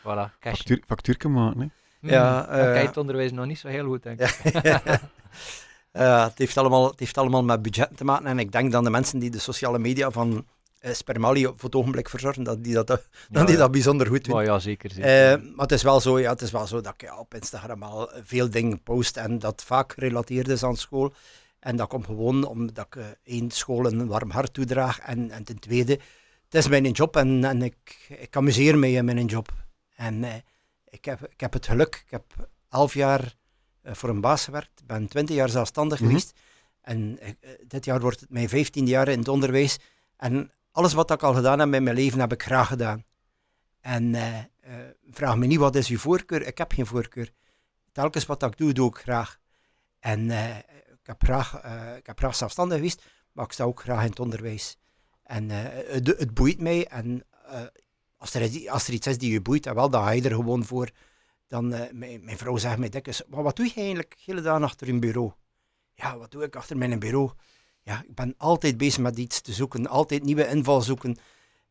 Voilà, factuur, factuurke maken. Hè? Hmm, Ja, dan eh, het onderwijs nog niet zo heel goed, denk ik. Eh, het, heeft allemaal, het heeft allemaal met budget te maken. En ik denk dat de mensen die de sociale media van Spermali voor het ogenblik verzorgen, dat die dat, dat Ja, die dat bijzonder goed doen. Maar ja, zeker. zeker. Eh, maar het is, wel zo, ja, het is wel zo dat ik ja, op Instagram al veel dingen post en dat vaak gerelateerd is aan school. En dat komt gewoon omdat ik eh, één school een warm hart toedraag en, en ten tweede, het is mijn job en, en ik, ik amuseer me in mijn job. En eh, ik, heb, ik heb het geluk, ik heb elf jaar eh, voor een baas gewerkt, ben twintig jaar zelfstandig Mhm. geweest en eh, dit jaar wordt het mijn vijftiende jaar in het onderwijs. En alles wat ik al gedaan heb in mijn leven, heb ik graag gedaan. En eh, eh, vraag me niet wat is uw voorkeur. Ik heb geen voorkeur. Telkens wat ik doe, doe ik graag. En eh, ik, heb graag, ik heb graag zelfstandig geweest, maar ik sta ook graag in het onderwijs. En het, het boeit mij. En als, er, als er iets is die je boeit, dan wel, dan ga je er gewoon voor. Dan, mijn, mijn vrouw zegt mij dikwijls, wat doe je eigenlijk hele dag achter een bureau? Ja, wat doe ik achter mijn bureau? Ja, ik ben altijd bezig met iets te zoeken, altijd nieuwe inval zoeken.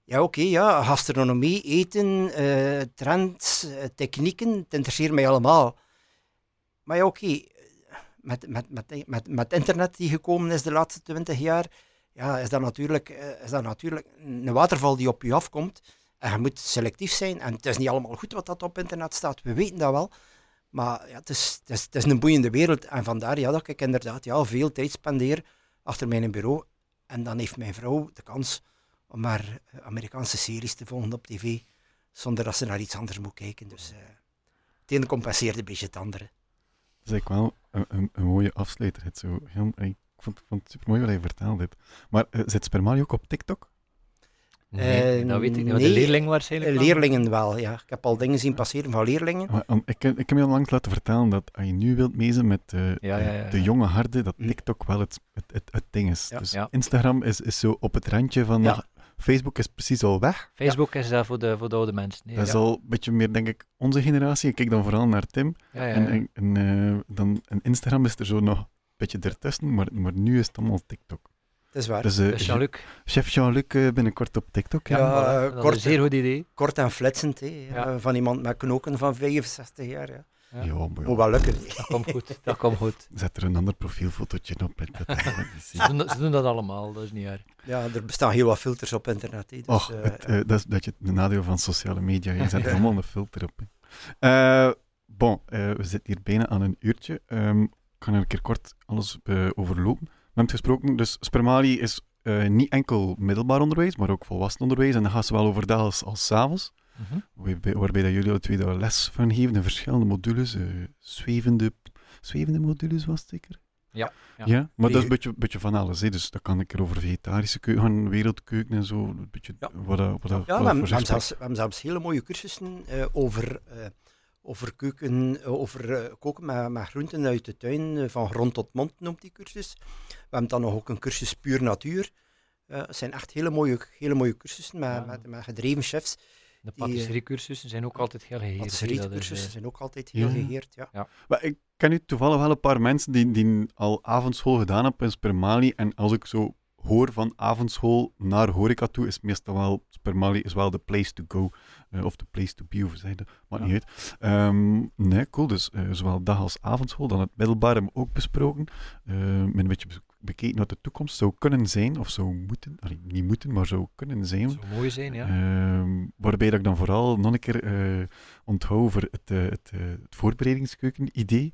Ja, oké, ja, gastronomie, eten, eh, trends, eh, technieken, het interesseert mij allemaal. Maar ja, oké, met, met, met, met, met internet die gekomen is de laatste twintig jaar, ja, is, dat natuurlijk, eh, is dat natuurlijk een waterval die op je afkomt. En je moet selectief zijn. En het is niet allemaal goed wat dat op internet staat, we weten dat wel. Maar ja, het, is, het, is, het is een boeiende wereld. En vandaar ja, dat ik inderdaad ja, veel tijd spendeer achter mijn bureau. En dan heeft mijn vrouw de kans om maar eh, Amerikaanse series te volgen op tv, zonder dat ze naar iets anders moet kijken. Dus eh, het ene compenseert een beetje het andere. Dat is eigenlijk wel een, een, mooie afsluiter. Zo ik vond, vond het super mooi wat hij vertelde. Maar eh, zit Spermali ook op TikTok? Nee, eh, dat weet ik niet. De leerling waarschijnlijk. Eh, wel. Leerlingen wel, ja. Ik heb al dingen zien passeren van leerlingen. Maar, ik, ik heb je al langs laten vertellen dat als je nu wilt mezen met eh, Ja, ja, ja, de ja. jonge harde, dat Hm. TikTok wel het, het, het, het ding is. Ja. Dus Ja. Instagram is, is zo op het randje van... Ja. Facebook is precies al weg. Facebook is dat voor de, voor de oude mensen. Nee, Dat is al een beetje meer, denk ik, onze generatie. Ik kijk dan vooral naar Tim. Ja, ja, En, ja. en, en, eh, dan, en Instagram is er zo nog een beetje ertussen, maar, maar nu is het allemaal TikTok. Het is waar. Dus, eh, Dus Jean-Luc, chef Jean-Luc eh, binnenkort op TikTok. Ja, Ja. eh, dat is kort- een zeer goed idee. Kort en flitsend, hè. Ja. van iemand met knoken van 65 jaar. Ja. Ja. Ja, maar ja, Moet wel lukken. Dat komt goed. Dat komt goed. Zet er een ander profielfotootje op. En dat. Ze doen, dat- ze doen dat allemaal, dat is niet erg. Ja, er bestaan heel wat filters op internet. Hè, dus, Och, eh, het, ja. eh, dat is dat je het nadeel van sociale media. Je zet er allemaal een filter op. Eh, bon, eh, we zitten hier bijna aan een uurtje. Ehm, ik ga er een keer kort alles eh, overlopen. We hebben het gesproken, dus Spermali is eh, niet enkel middelbaar onderwijs, maar ook volwassen onderwijs. En dan gaat zowel overdag als, als 's avonds. Mhm. Waarbij, waarbij dat jullie alle twee daar les van geven in verschillende modules. eh, zwevende, zwevende modules was het zeker? Ja, ja. ja. maar dat is een beetje, beetje van alles. Hè. Dus dat kan ik er over vegetarische keuken wereldkeuken en zo. Een beetje Ja. wat, dat- wat, dat- Ja, wat we dat hebben, zelfs, we hebben zelfs hele mooie cursussen eh, over, eh, over keuken, eh, over eh, koken met, met groenten uit de tuin, eh, van grond tot mond noemt die cursus. We hebben dan nog ook een cursus puur natuur. Eh, het zijn echt hele mooie, hele mooie cursussen met, Ja. met, met gedreven chefs. De Die, eh, pâtisseriecursussen zijn ook altijd heel geheerd. Patisserie-cursussen eh, zijn ook altijd heel Ja. geheerd. Ja. Maar ik ken nu toevallig wel een paar mensen die, die al avondschool gedaan hebben in Spermali. En als ik zo hoor van avondschool naar horeca toe, is meestal wel, Spermali is wel de place to go. eh, of de place to be, of? Maakt Ja. niet uit. Ehm, nee, cool. Dus eh, zowel dag als avondschool. Dan het middelbaar hebben we ook besproken. Met een beetje bekeken wat de toekomst zou kunnen zijn, of zou moeten, allee, niet moeten, maar zou kunnen zijn. zou mooi zijn, ja. Ehm, waarbij dat ik dan vooral nog een keer eh onthoud over het, het, het voorbereidingskeuken-idee.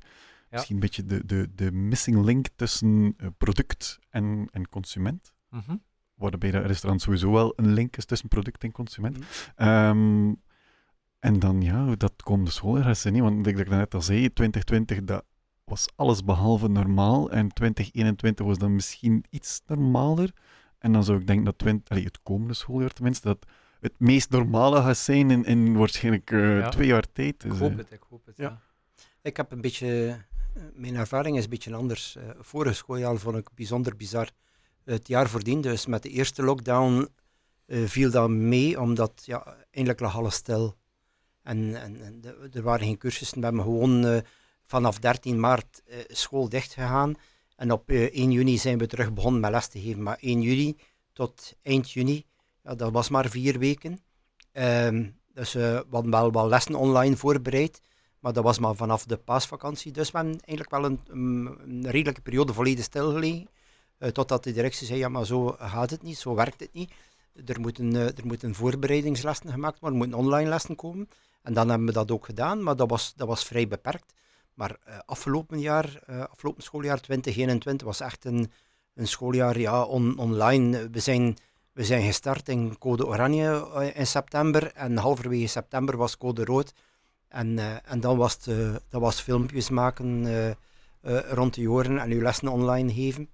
Misschien een beetje de, de, de missing link tussen eh, product en, en consument. Mhm. Waarbij dat restaurant sowieso wel een link is tussen product en consument. Mhm. Ehm, en dan, ja, dat komende schooljaar niet, want ik dat ik net al zei, 2020, dat was alles behalve normaal. En 2021 was dan misschien iets normaler. En dan zou ik denken dat 20, allee, het komende schooljaar tenminste, dat het meest normale gaat zijn in, in waarschijnlijk eh, Ja. twee jaar tijd. Ik Dus, hoop eh, het, ik hoop het, Ja. ja. Ik heb een beetje, mijn ervaring is een beetje anders. Eh, vorige schooljaar vond ik bijzonder bizar. Het jaar voordien, dus met de eerste lockdown, eh, viel dat mee, omdat ja, eindelijk lag alles stil. En, en, en er waren geen cursussen. We hebben gewoon eh, vanaf 13 maart eh, school dicht gegaan. En op eh, 1 juni zijn we terug begonnen met les te geven. Maar 1 juli tot eind juni, ja, dat was maar vier weken. Ehm, dus eh, we hadden wel wat lessen online voorbereid. Maar dat was maar vanaf de paasvakantie. Dus we hebben eigenlijk wel een, een, redelijke periode volledig stilgelegen. eh, totdat de directie zei, ja maar zo gaat het niet, zo werkt het niet. Er moeten, eh, er moeten voorbereidingslessen gemaakt worden, er moeten online lessen komen. En dan hebben we dat ook gedaan, maar dat was, dat was vrij beperkt. Maar eh, afgelopen jaar, eh, afgelopen schooljaar 2021 was echt een, een schooljaar ja, on- online. We zijn, we zijn gestart in code oranje in september en halverwege september was code rood. En, eh, en dan was het, eh, dat was filmpjes maken eh, rond de oren en uw lessen online geven.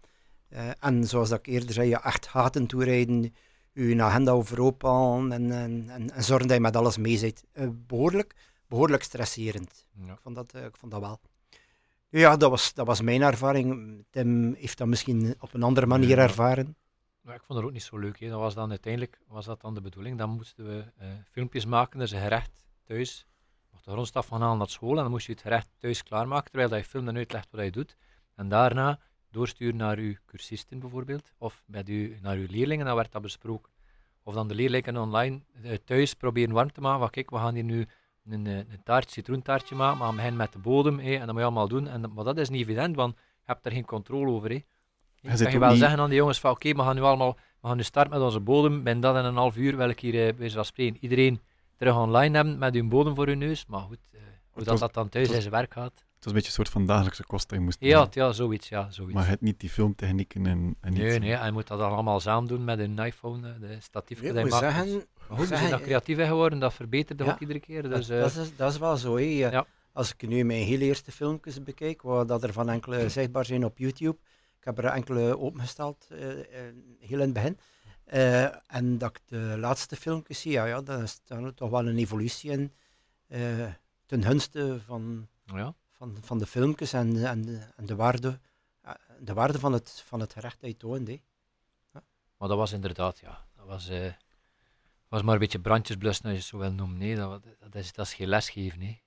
En zoals dat ik eerder zei, ja, echt gaten toerijden, uw agenda overopenen en, en, en, en zorgen dat je met alles mee zit. Eh, behoorlijk, behoorlijk stresserend. Ja. Ik vond dat, ik vond dat wel. Ja, dat was, dat was mijn ervaring. Tim heeft dat misschien op een andere manier ervaren. Maar ik vond het ook niet zo leuk. Hè. Dat was dan uiteindelijk was dat dan de bedoeling. Dan moesten we filmpjes maken, dus een gerecht thuis. Mocht de grondstof gaan halen naar school en dan moest je het gerecht thuis klaarmaken, terwijl dat je filmt en uitlegt wat je doet. En daarna doorsturen naar uw cursisten bijvoorbeeld, of met u, naar uw leerlingen, dan werd dat besproken. Of dan de leerlingen online eh, thuis proberen warm te maken. Van, kijk, we gaan hier nu een, eh, een taart, citroentaartje maken, maar we beginnen met de bodem, hè, en dat moet je allemaal doen. En, maar dat is niet evident, want je hebt er geen controle over. Hè. Je kan je wel niet- zeggen aan die jongens van oké, we gaan nu allemaal, we gaan nu starten met onze bodem. Ben dat in een half uur wil ik hier eh, bij spreken iedereen terug online hebben met hun bodem voor hun neus. Maar goed, eh, hoe dat, was- dat dan thuis het in was- zijn werk gaat. Het was een beetje een soort van dagelijkse kost dat je moest Ja, ja, zoiets, ja, zoiets. Maar het niet die filmtechnieken en, en nee, iets. nee, hij moet dat dan allemaal samen doen met een iPhone, eh, de statief Ik dat hij moet maakt. zeggen, Maar goed, we zeggen, zijn daar eh, creatief in geworden, dat verbetert Ja, ook iedere keer. dat, Dus, eh, dat, is, dat is wel zo. hè. Ja. Als ik nu mijn heel eerste filmpjes bekijk, waar dat er van enkele zichtbaar zijn op YouTube, ik heb er enkele opengesteld, heel in het begin. Eh, en dat ik de laatste filmpjes zie, ja, ja, dan is er toch wel een evolutie in. eh, ten gunste van, ja. van, van de filmpjes en, en, de- en de waarde, eh, de waarde van, het, van het gerecht dat je toont. hè. Maar dat was inderdaad, ja, dat was, eh, was maar een beetje brandjes blussen, als je het zo wil noemen. Nee, dat, dat, is, dat is geen lesgeven. Nee.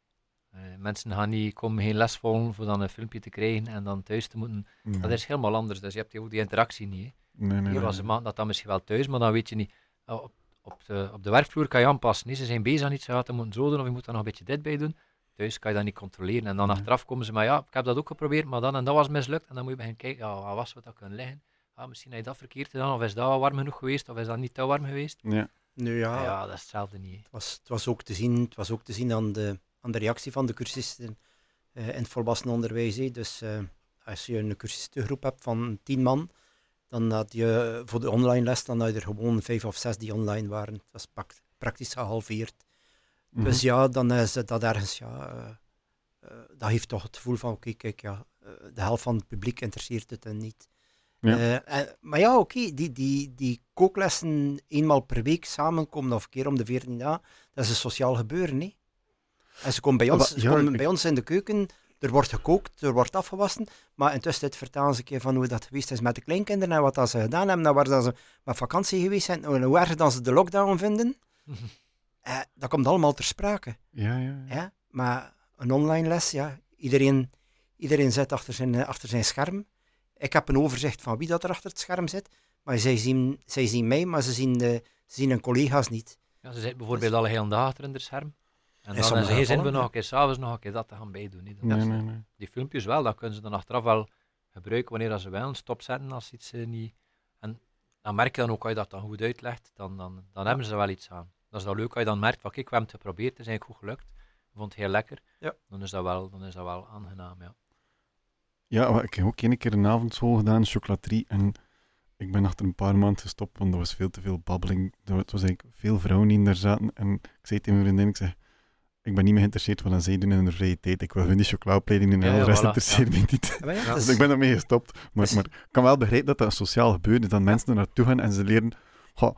Eh, mensen gaan niet, komen geen les volgen voor dan een filmpje te krijgen en dan thuis te moeten. Dat is helemaal anders, dus je hebt ook die interactie niet. Hè. Nee, nee, Hier nee. was maken dat dan misschien wel thuis, maar dan weet je niet. eh, op, op, de, op de werkvloer kan je aanpassen. Nee, ze zijn bezig aan iets, ze gaan het moeten zo doen of je moet daar nog een beetje dit bij doen. Thuis kan je dat niet controleren. En dan Nee. achteraf komen ze maar ja, ik heb dat ook geprobeerd, maar dan en dat was mislukt. En dan moet je beginnen kijken, ja, wat was wat dat kunnen liggen. Ah, misschien heb je dat verkeerd gedaan, of is dat wel warm genoeg geweest, of is dat niet te warm geweest. Ja. Nu Ja, ja, dat is hetzelfde niet. Het was, het, was ook te zien, het was ook te zien aan de, aan de reactie van de cursisten eh, in het volwassen onderwijs. Dus eh, als je een cursistengroep hebt van tien man, dan had je voor de online les dan had je er gewoon vijf of zes die online waren. Dat was pak- praktisch gehalveerd. Mhm. Dus ja, dan is dat ergens, ja, eh, eh, dat heeft toch het gevoel van, oké, kijk, ja, eh, de helft van het publiek interesseert het en niet. Ja. En- maar ja, oké, die, die, die kooklessen eenmaal per week samenkomen of een keer om de 14 dagen, dat is een sociaal gebeuren. Hè? En ze komen bij ons, maar ze ja, komen ik- bij ons in de keuken, er wordt gekookt, er wordt afgewassen, maar intussen vertellen ze een keer van hoe dat geweest is met de kleinkinderen en wat dat ze gedaan hebben, en waar dat ze met vakantie geweest zijn, en hoe erg dan ze de lockdown vinden. Eh, dat komt allemaal ter sprake. Ja, ja. ja. Maar een online les, ja, iedereen, iedereen zit achter zijn, achter zijn scherm. Ik heb een overzicht van wie dat er achter het scherm zit, maar zij zien, zij zien mij, maar ze zien, de, ze zien hun collega's niet. Ja, ze zitten bijvoorbeeld alle hele dag achter in de scherm. En dan ze geen zin voor nog een keer s'avonds nog een keer dat te gaan bijdoen. hè. Dat Nee, is, nee, nee. Die filmpjes wel, dan kunnen ze dan achteraf wel gebruiken wanneer dat ze willen, stopzetten als iets eh, niet... En dan merk je dan ook, als je dat dan goed uitlegt, dan, dan, dan hebben ze er wel iets aan. Dat is dan leuk als je dan merkt van, kijk, we hebben het geprobeerd, het is eigenlijk goed gelukt. Ik vond het heel lekker. Ja. Dan, is dat wel, dan is dat wel aangenaam, ja. Ja, ik heb ook één keer een avondschool gedaan, chocolaterie. En ik ben achter een paar maanden gestopt, want er was veel te veel babbeling. Er was eigenlijk veel vrouwen die daar zaten. En ik zei tegen mijn vriendin, ik zeg, ik ben niet meer geïnteresseerd wat zij doen in hun vrije tijd. Ik wil hun die chocolaopleiding doen en Ja, de rest voilà, interesseert me niet. Ja, maar ja, Dus ik ben daarmee gestopt. Maar, Dus- maar ik kan wel begrijpen dat dat een sociaal gebeuren is. Dat mensen er naartoe gaan en ze leren... goh,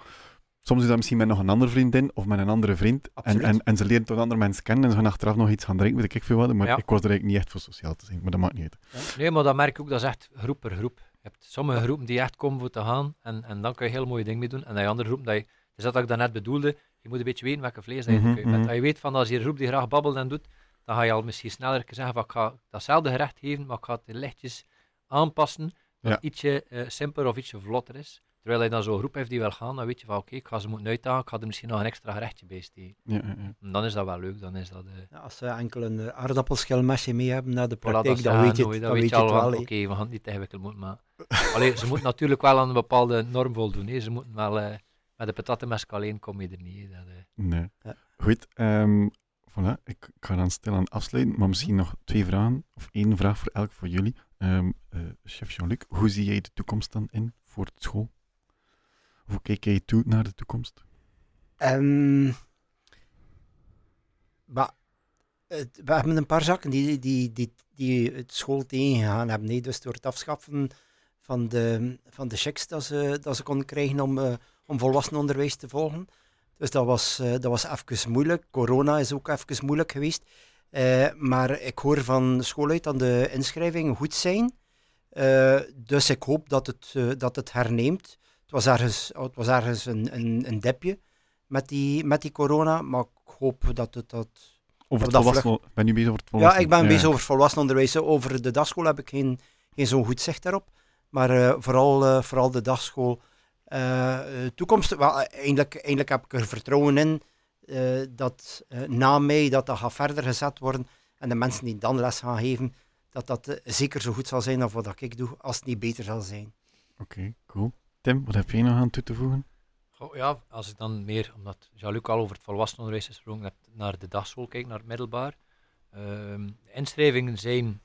soms is dat misschien met nog een andere vriendin of met een andere vriend. En, en, en ze leren tot andere mensen kennen en ze gaan achteraf nog iets gaan drinken, weet ik veel wat. Maar Ja. ik was er eigenlijk niet echt voor sociaal te zijn. Maar dat maakt niet uit. Nee, maar dat merk ik ook, dat is echt groep per groep. Je hebt sommige groepen die echt komen voor te gaan en, en dan kun je heel mooie dingen mee doen. En dan heb je andere groepen dat je, is dat wat ik daarnet bedoelde, je moet een beetje weten welke vlees dat je gekookt bent. mhm. Als je weet van als je een groep die graag babbelt en doet, dan ga je al misschien sneller zeggen van ik ga datzelfde gerecht geven, maar ik ga het lichtjes aanpassen, dat Ja. het ietsje eh, simpeler of ietsje vlotter is. Terwijl je dan zo'n groep heeft die wil gaan, dan weet je van oké, ik ga ze moeten uitdagen, ik ga er misschien nog een extra gerechtje bij steken. Ja, ja, dan is dat wel leuk, dan is dat... eh, Ja, als ze enkel een eh, aardappelschilmesje mee hebben naar de Voilà, praktijk, dat dan weet je het, dan dan weet je al wel. Oké, we gaan het niet te ingewikkeld moeten maken. Allee, ze moeten natuurlijk wel aan een bepaalde norm voldoen. Hè. Ze moeten wel eh, met de patattenmesk alleen kom je er niet. Dat, eh. Nee. Ja. Goed, ehm, voilà. Ik, ik ga dan stilaan afsluiten, maar misschien nog twee vragen, of één vraag voor elk voor jullie. Ehm, eh, chef Jean-Luc, hoe zie jij de toekomst dan in voor de school? Hoe kijk jij toe naar de toekomst? Ehm, maar het- we hebben een paar zaken die, die, die, die het school tegengegaan hebben. hè. Dus door het afschaffen van de, van de checks dat ze, dat ze konden krijgen om, eh om volwassenenonderwijs te volgen. Dus dat was, eh, dat was even moeilijk. Corona is ook even moeilijk geweest. Eh, maar ik hoor van school uit dat de inschrijvingen goed zijn. Eh, dus ik hoop dat het, dat het herneemt. Het was ergens, het was ergens een, een, een dipje met die, met die corona, maar ik hoop dat het dat... Over dat volwassen, ben je bezig over het Ja, volwassen? ik ben bezig over volwassenenonderwijs. Over de dagschool heb ik geen, geen zo'n goed zicht daarop. Maar vooral, vooral de dagschool. Eh, eh, toekomst, wel, eh, eindelijk, eindelijk heb ik er vertrouwen in eh, dat eh, na mij dat dat gaat verder gezet worden. En de mensen die dan les gaan geven, dat dat zeker zo goed zal zijn als wat ik doe, als het niet beter zal zijn. Oké, cool. Tim, wat heb jij nog aan toe te voegen? Goh, ja, als ik dan meer, omdat Jean-Luc al over het volwassenenonderwijs is gesproken, naar de dagschool kijk, naar het middelbaar. Ehm, de inschrijvingen zijn,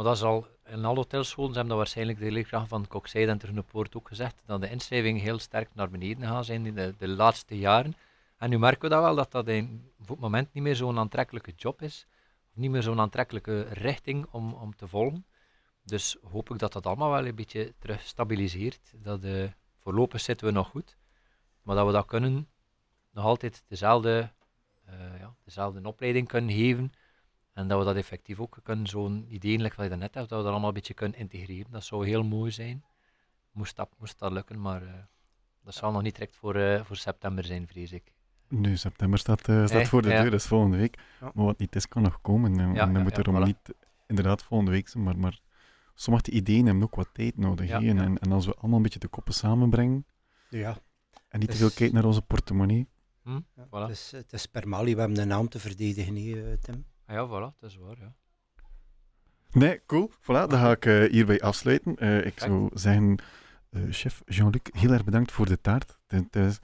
maar dat is al in alle hotelscholen, ze hebben dat waarschijnlijk de leerkracht van Kokzijde en Ternepoort ook gezegd, dat de inschrijvingen heel sterk naar beneden gaan zijn in de, de laatste jaren. En nu merken we dat wel, dat dat in, op het moment niet meer zo'n aantrekkelijke job is, of niet meer zo'n aantrekkelijke richting om, om te volgen. Dus hoop ik dat dat allemaal wel een beetje terug stabiliseert. Dat, eh, voorlopig zitten we nog goed. Maar dat we dat kunnen, nog altijd dezelfde, eh, ja, dezelfde opleiding kunnen geven. En dat we dat effectief ook kunnen, zo'n idee like wat je net hebt, dat we dat allemaal een beetje kunnen integreren. Dat zou heel mooi zijn. Moest dat, moest dat lukken, maar eh, dat zal nog niet direct voor, eh, voor september zijn, vrees ik. Nu, september staat, eh, staat voor de ja. deur, dat is volgende week. Ja. Maar wat niet is, kan nog komen. En, Ja, en dan ja, moet ja, er om voilà. niet inderdaad volgende week zijn, maar, maar sommige ideeën hebben ook wat tijd nodig. En, ja. en, en als we allemaal een beetje de koppen samenbrengen Ja, en niet te Dus- veel kijken naar onze portemonnee. ja. Voilà. Het, is, het is per Mali, we hebben een naam te verdedigen, eh, Tim. Ah ja, voilà, dat is waar. Ja. Nee, cool. Voilà, dan ga ik eh, hierbij afsluiten. Eh, ik zou zeggen, eh, chef Jean-Luc, heel erg bedankt voor de taart. Het, het is-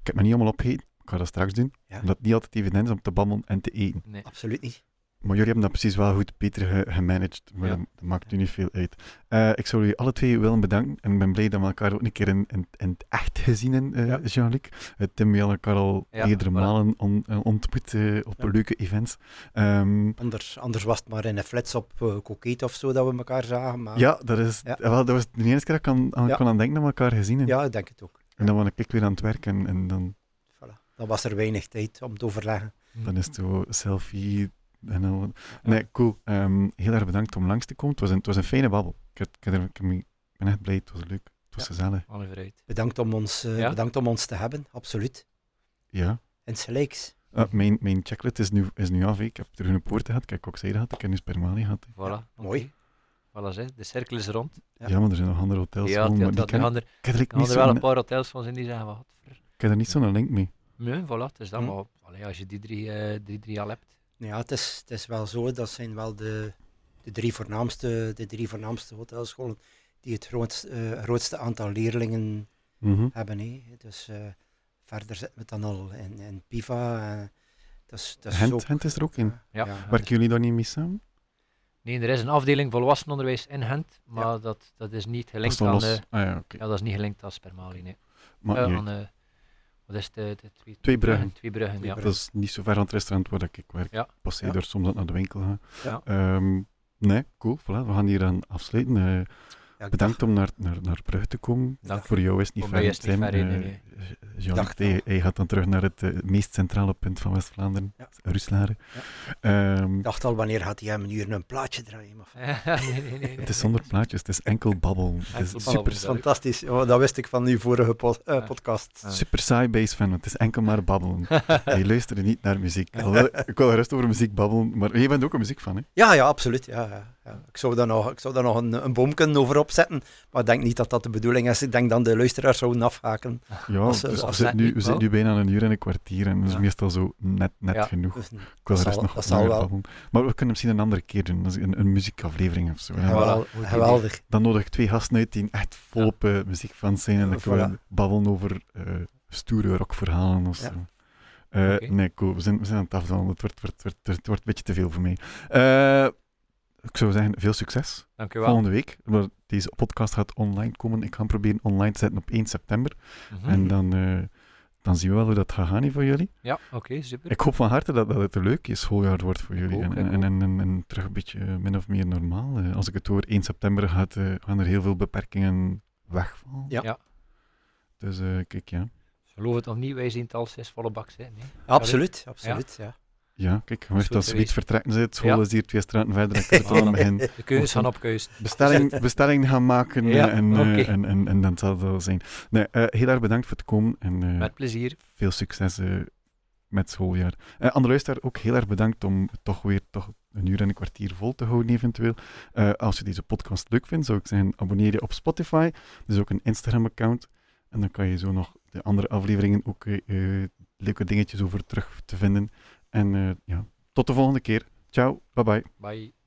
ik heb me niet allemaal opgegeten. Ik ga dat straks doen. Ja. Omdat het niet altijd evident is om te babbelen en te eten. Nee. Absoluut niet. Maar jullie hebben dat precies wel goed beter ge- gemanaged. Maar Ja. dat, maakt nu niet veel uit. Eh, ik zou jullie alle twee willen bedanken. En ik ben blij dat we elkaar ook een keer in, in, in het echt gezien hebben, eh, Ja. Jean-Luc. Uh, Tim, we hebben elkaar al Ja, meerdere voilà. malen on- eh, ontmoet eh, op Ja. leuke events. Ehm, Anders, anders was het maar in een flits op uh, Coquet of zo dat we elkaar zagen. Maar ja, dat, is, Ja. eh, wel, dat was de eerste keer dat ik aan, aan, Ja. kon aan denken dat we elkaar gezien hebben. ja, ik denk het ook. En dan was ik weer aan het werk en, en dan, Voilà. Dan was er weinig tijd om te overleggen. dan is het zo selfie. En. Nee, cool. Ehm, heel erg bedankt om langs te komen. Het was een, het was een fijne babbel. Ik, heb- ik, ben echt blij. Het was leuk. Het was Ja. gezellig. Bedankt om ons, eh, Ja? bedankt om ons te hebben, absoluut. Ja. Insgelijks. Ah, mijn, mijn checklist is nu, is nu af. Ik heb er een poort gehad, ik heb ook gehad, ik heb nu Spermali gehad. Voilà. Mooi. Voilà, zeg. de cirkel is rond. Ja. Ja. maar er zijn nog andere hotels. Ja, dat, er er, ik heb er wel een paar hotels van zijn die zeggen, wat ik heb er niet zo'n link mee. Nee, voilà, het is dat, Hm. maar allee, als je die drie, eh, die drie al hebt. Ja, het is, het is wel zo, dat zijn wel de, de drie voornaamste, de drie voornaamste hotelscholen die het grootste, eh, grootste aantal leerlingen Mhm. hebben. Hè. Dus eh, verder zitten we dan al in, in PIVA. eh, dat is, dat is Gent, ook, Gent is er ook in. Ja. ja, Werken jullie daar niet mee samen? Nee, er is een afdeling volwassenenonderwijs in Gent, maar dat, dat is niet Dat gelinkt is dan aan... eh, Ah ja, dat is niet gelinkt aan Spermali, nee. Maar Eh, aan, eh, wat is de, de twee, Twee bruggen. Twee bruggen, Twee ja. Dat is niet zo ver aan het restaurant waar ik werk. Ja. Passeer daar soms naar de winkel gaan. Ja. Ehm, nee, cool. Voilà, we gaan hier aan afsluiten. Eh, ja, bedankt om naar, naar, naar Brugge te komen. Dank Voor jou is het niet ver is niet ver Eh, nee, Dacht hij, gaat dan terug naar het eh, meest centrale punt van West-Vlaanderen, Ja. Ruslaren. Ehm, Ik dacht al, wanneer gaat hij hem een uur een plaatje draaien? Maar nee, nee, nee, nee, het is zonder plaatjes, het is enkel babbel. Het is super, fantastisch. Oh, dat wist ik van uw vorige pod- eh, podcast. Ja. super saai base fan, want het is enkel maar babbelen. Je luistert niet naar muziek. Ik wil rust over muziek babbelen, maar jij bent ook een muziek fan, hè? Ja, ja, absoluut. Ja, ja, ja. Ik zou daar nog, ik zou daar nog een, een boomken over opzetten, maar ik denk niet dat dat de bedoeling is. Ik denk dan de luisteraars zouden afhaken. Ja, Als dus we zitten nu, we zitten wel. nu bijna een uur en een kwartier en dat is Ja. meestal zo net, net Ja. genoeg. Dus, Ik wil rust zal- nog langer babbelen. Maar we kunnen misschien een andere keer doen, een, een muziekaflevering of zo. gewel- geweldig. Dan nodig ik twee gasten uit die echt volop eh, muziekfans zijn en dan kunnen we babbelen over eh, stoere rockverhalen of zo. Eh. Nee, cool. We zijn, we zijn aan het afdalen. Het wordt, wordt, wordt, het wordt een beetje te veel voor mij. Ik zou zeggen, veel succes. Dank u wel. Volgende week. Maar deze podcast gaat online komen. Ik ga hem proberen online te zetten op 1 september. Mhm. En dan, eh, dan zien we wel hoe dat gaat gaan voor jullie. Ja, oké, super. Ik hoop van harte dat, dat het een leuk schooljaar wordt voor jullie. ook, en, en, en, en, en terug een beetje eh, min of meer normaal. Eh, als ik het hoor, 1 september gaat, eh, gaan er heel veel beperkingen wegvallen. Ja. Ja. Dus eh, kijk, ja. Geloof het nog niet, wij zien het al zes volle bak zijn. Nee? Absoluut, absoluut. Ja. Ja, kijk, je is mocht als zoiets geweest. vertrekken zit, school Ja. is hier twee straten verder, we het begin De keuzes gaan op keus. bestelling, bestelling gaan maken Ja, eh, en, eh, oké. en, en, en dan zal het wel zijn. Nee, eh, heel erg bedankt voor het komen en eh, Met plezier. veel succes eh, met het schooljaar. Uh, luisteraar ook heel erg bedankt om toch weer toch een uur en een kwartier vol te houden eventueel. Eh, als je deze podcast leuk vindt, zou ik zeggen, abonneer je op Spotify. Er is ook een Instagram-account. En dan kan je zo nog de andere afleveringen ook leuke dingetjes over terug te vinden. En eh, ja, tot de volgende keer. Ciao, bye bye. Bye.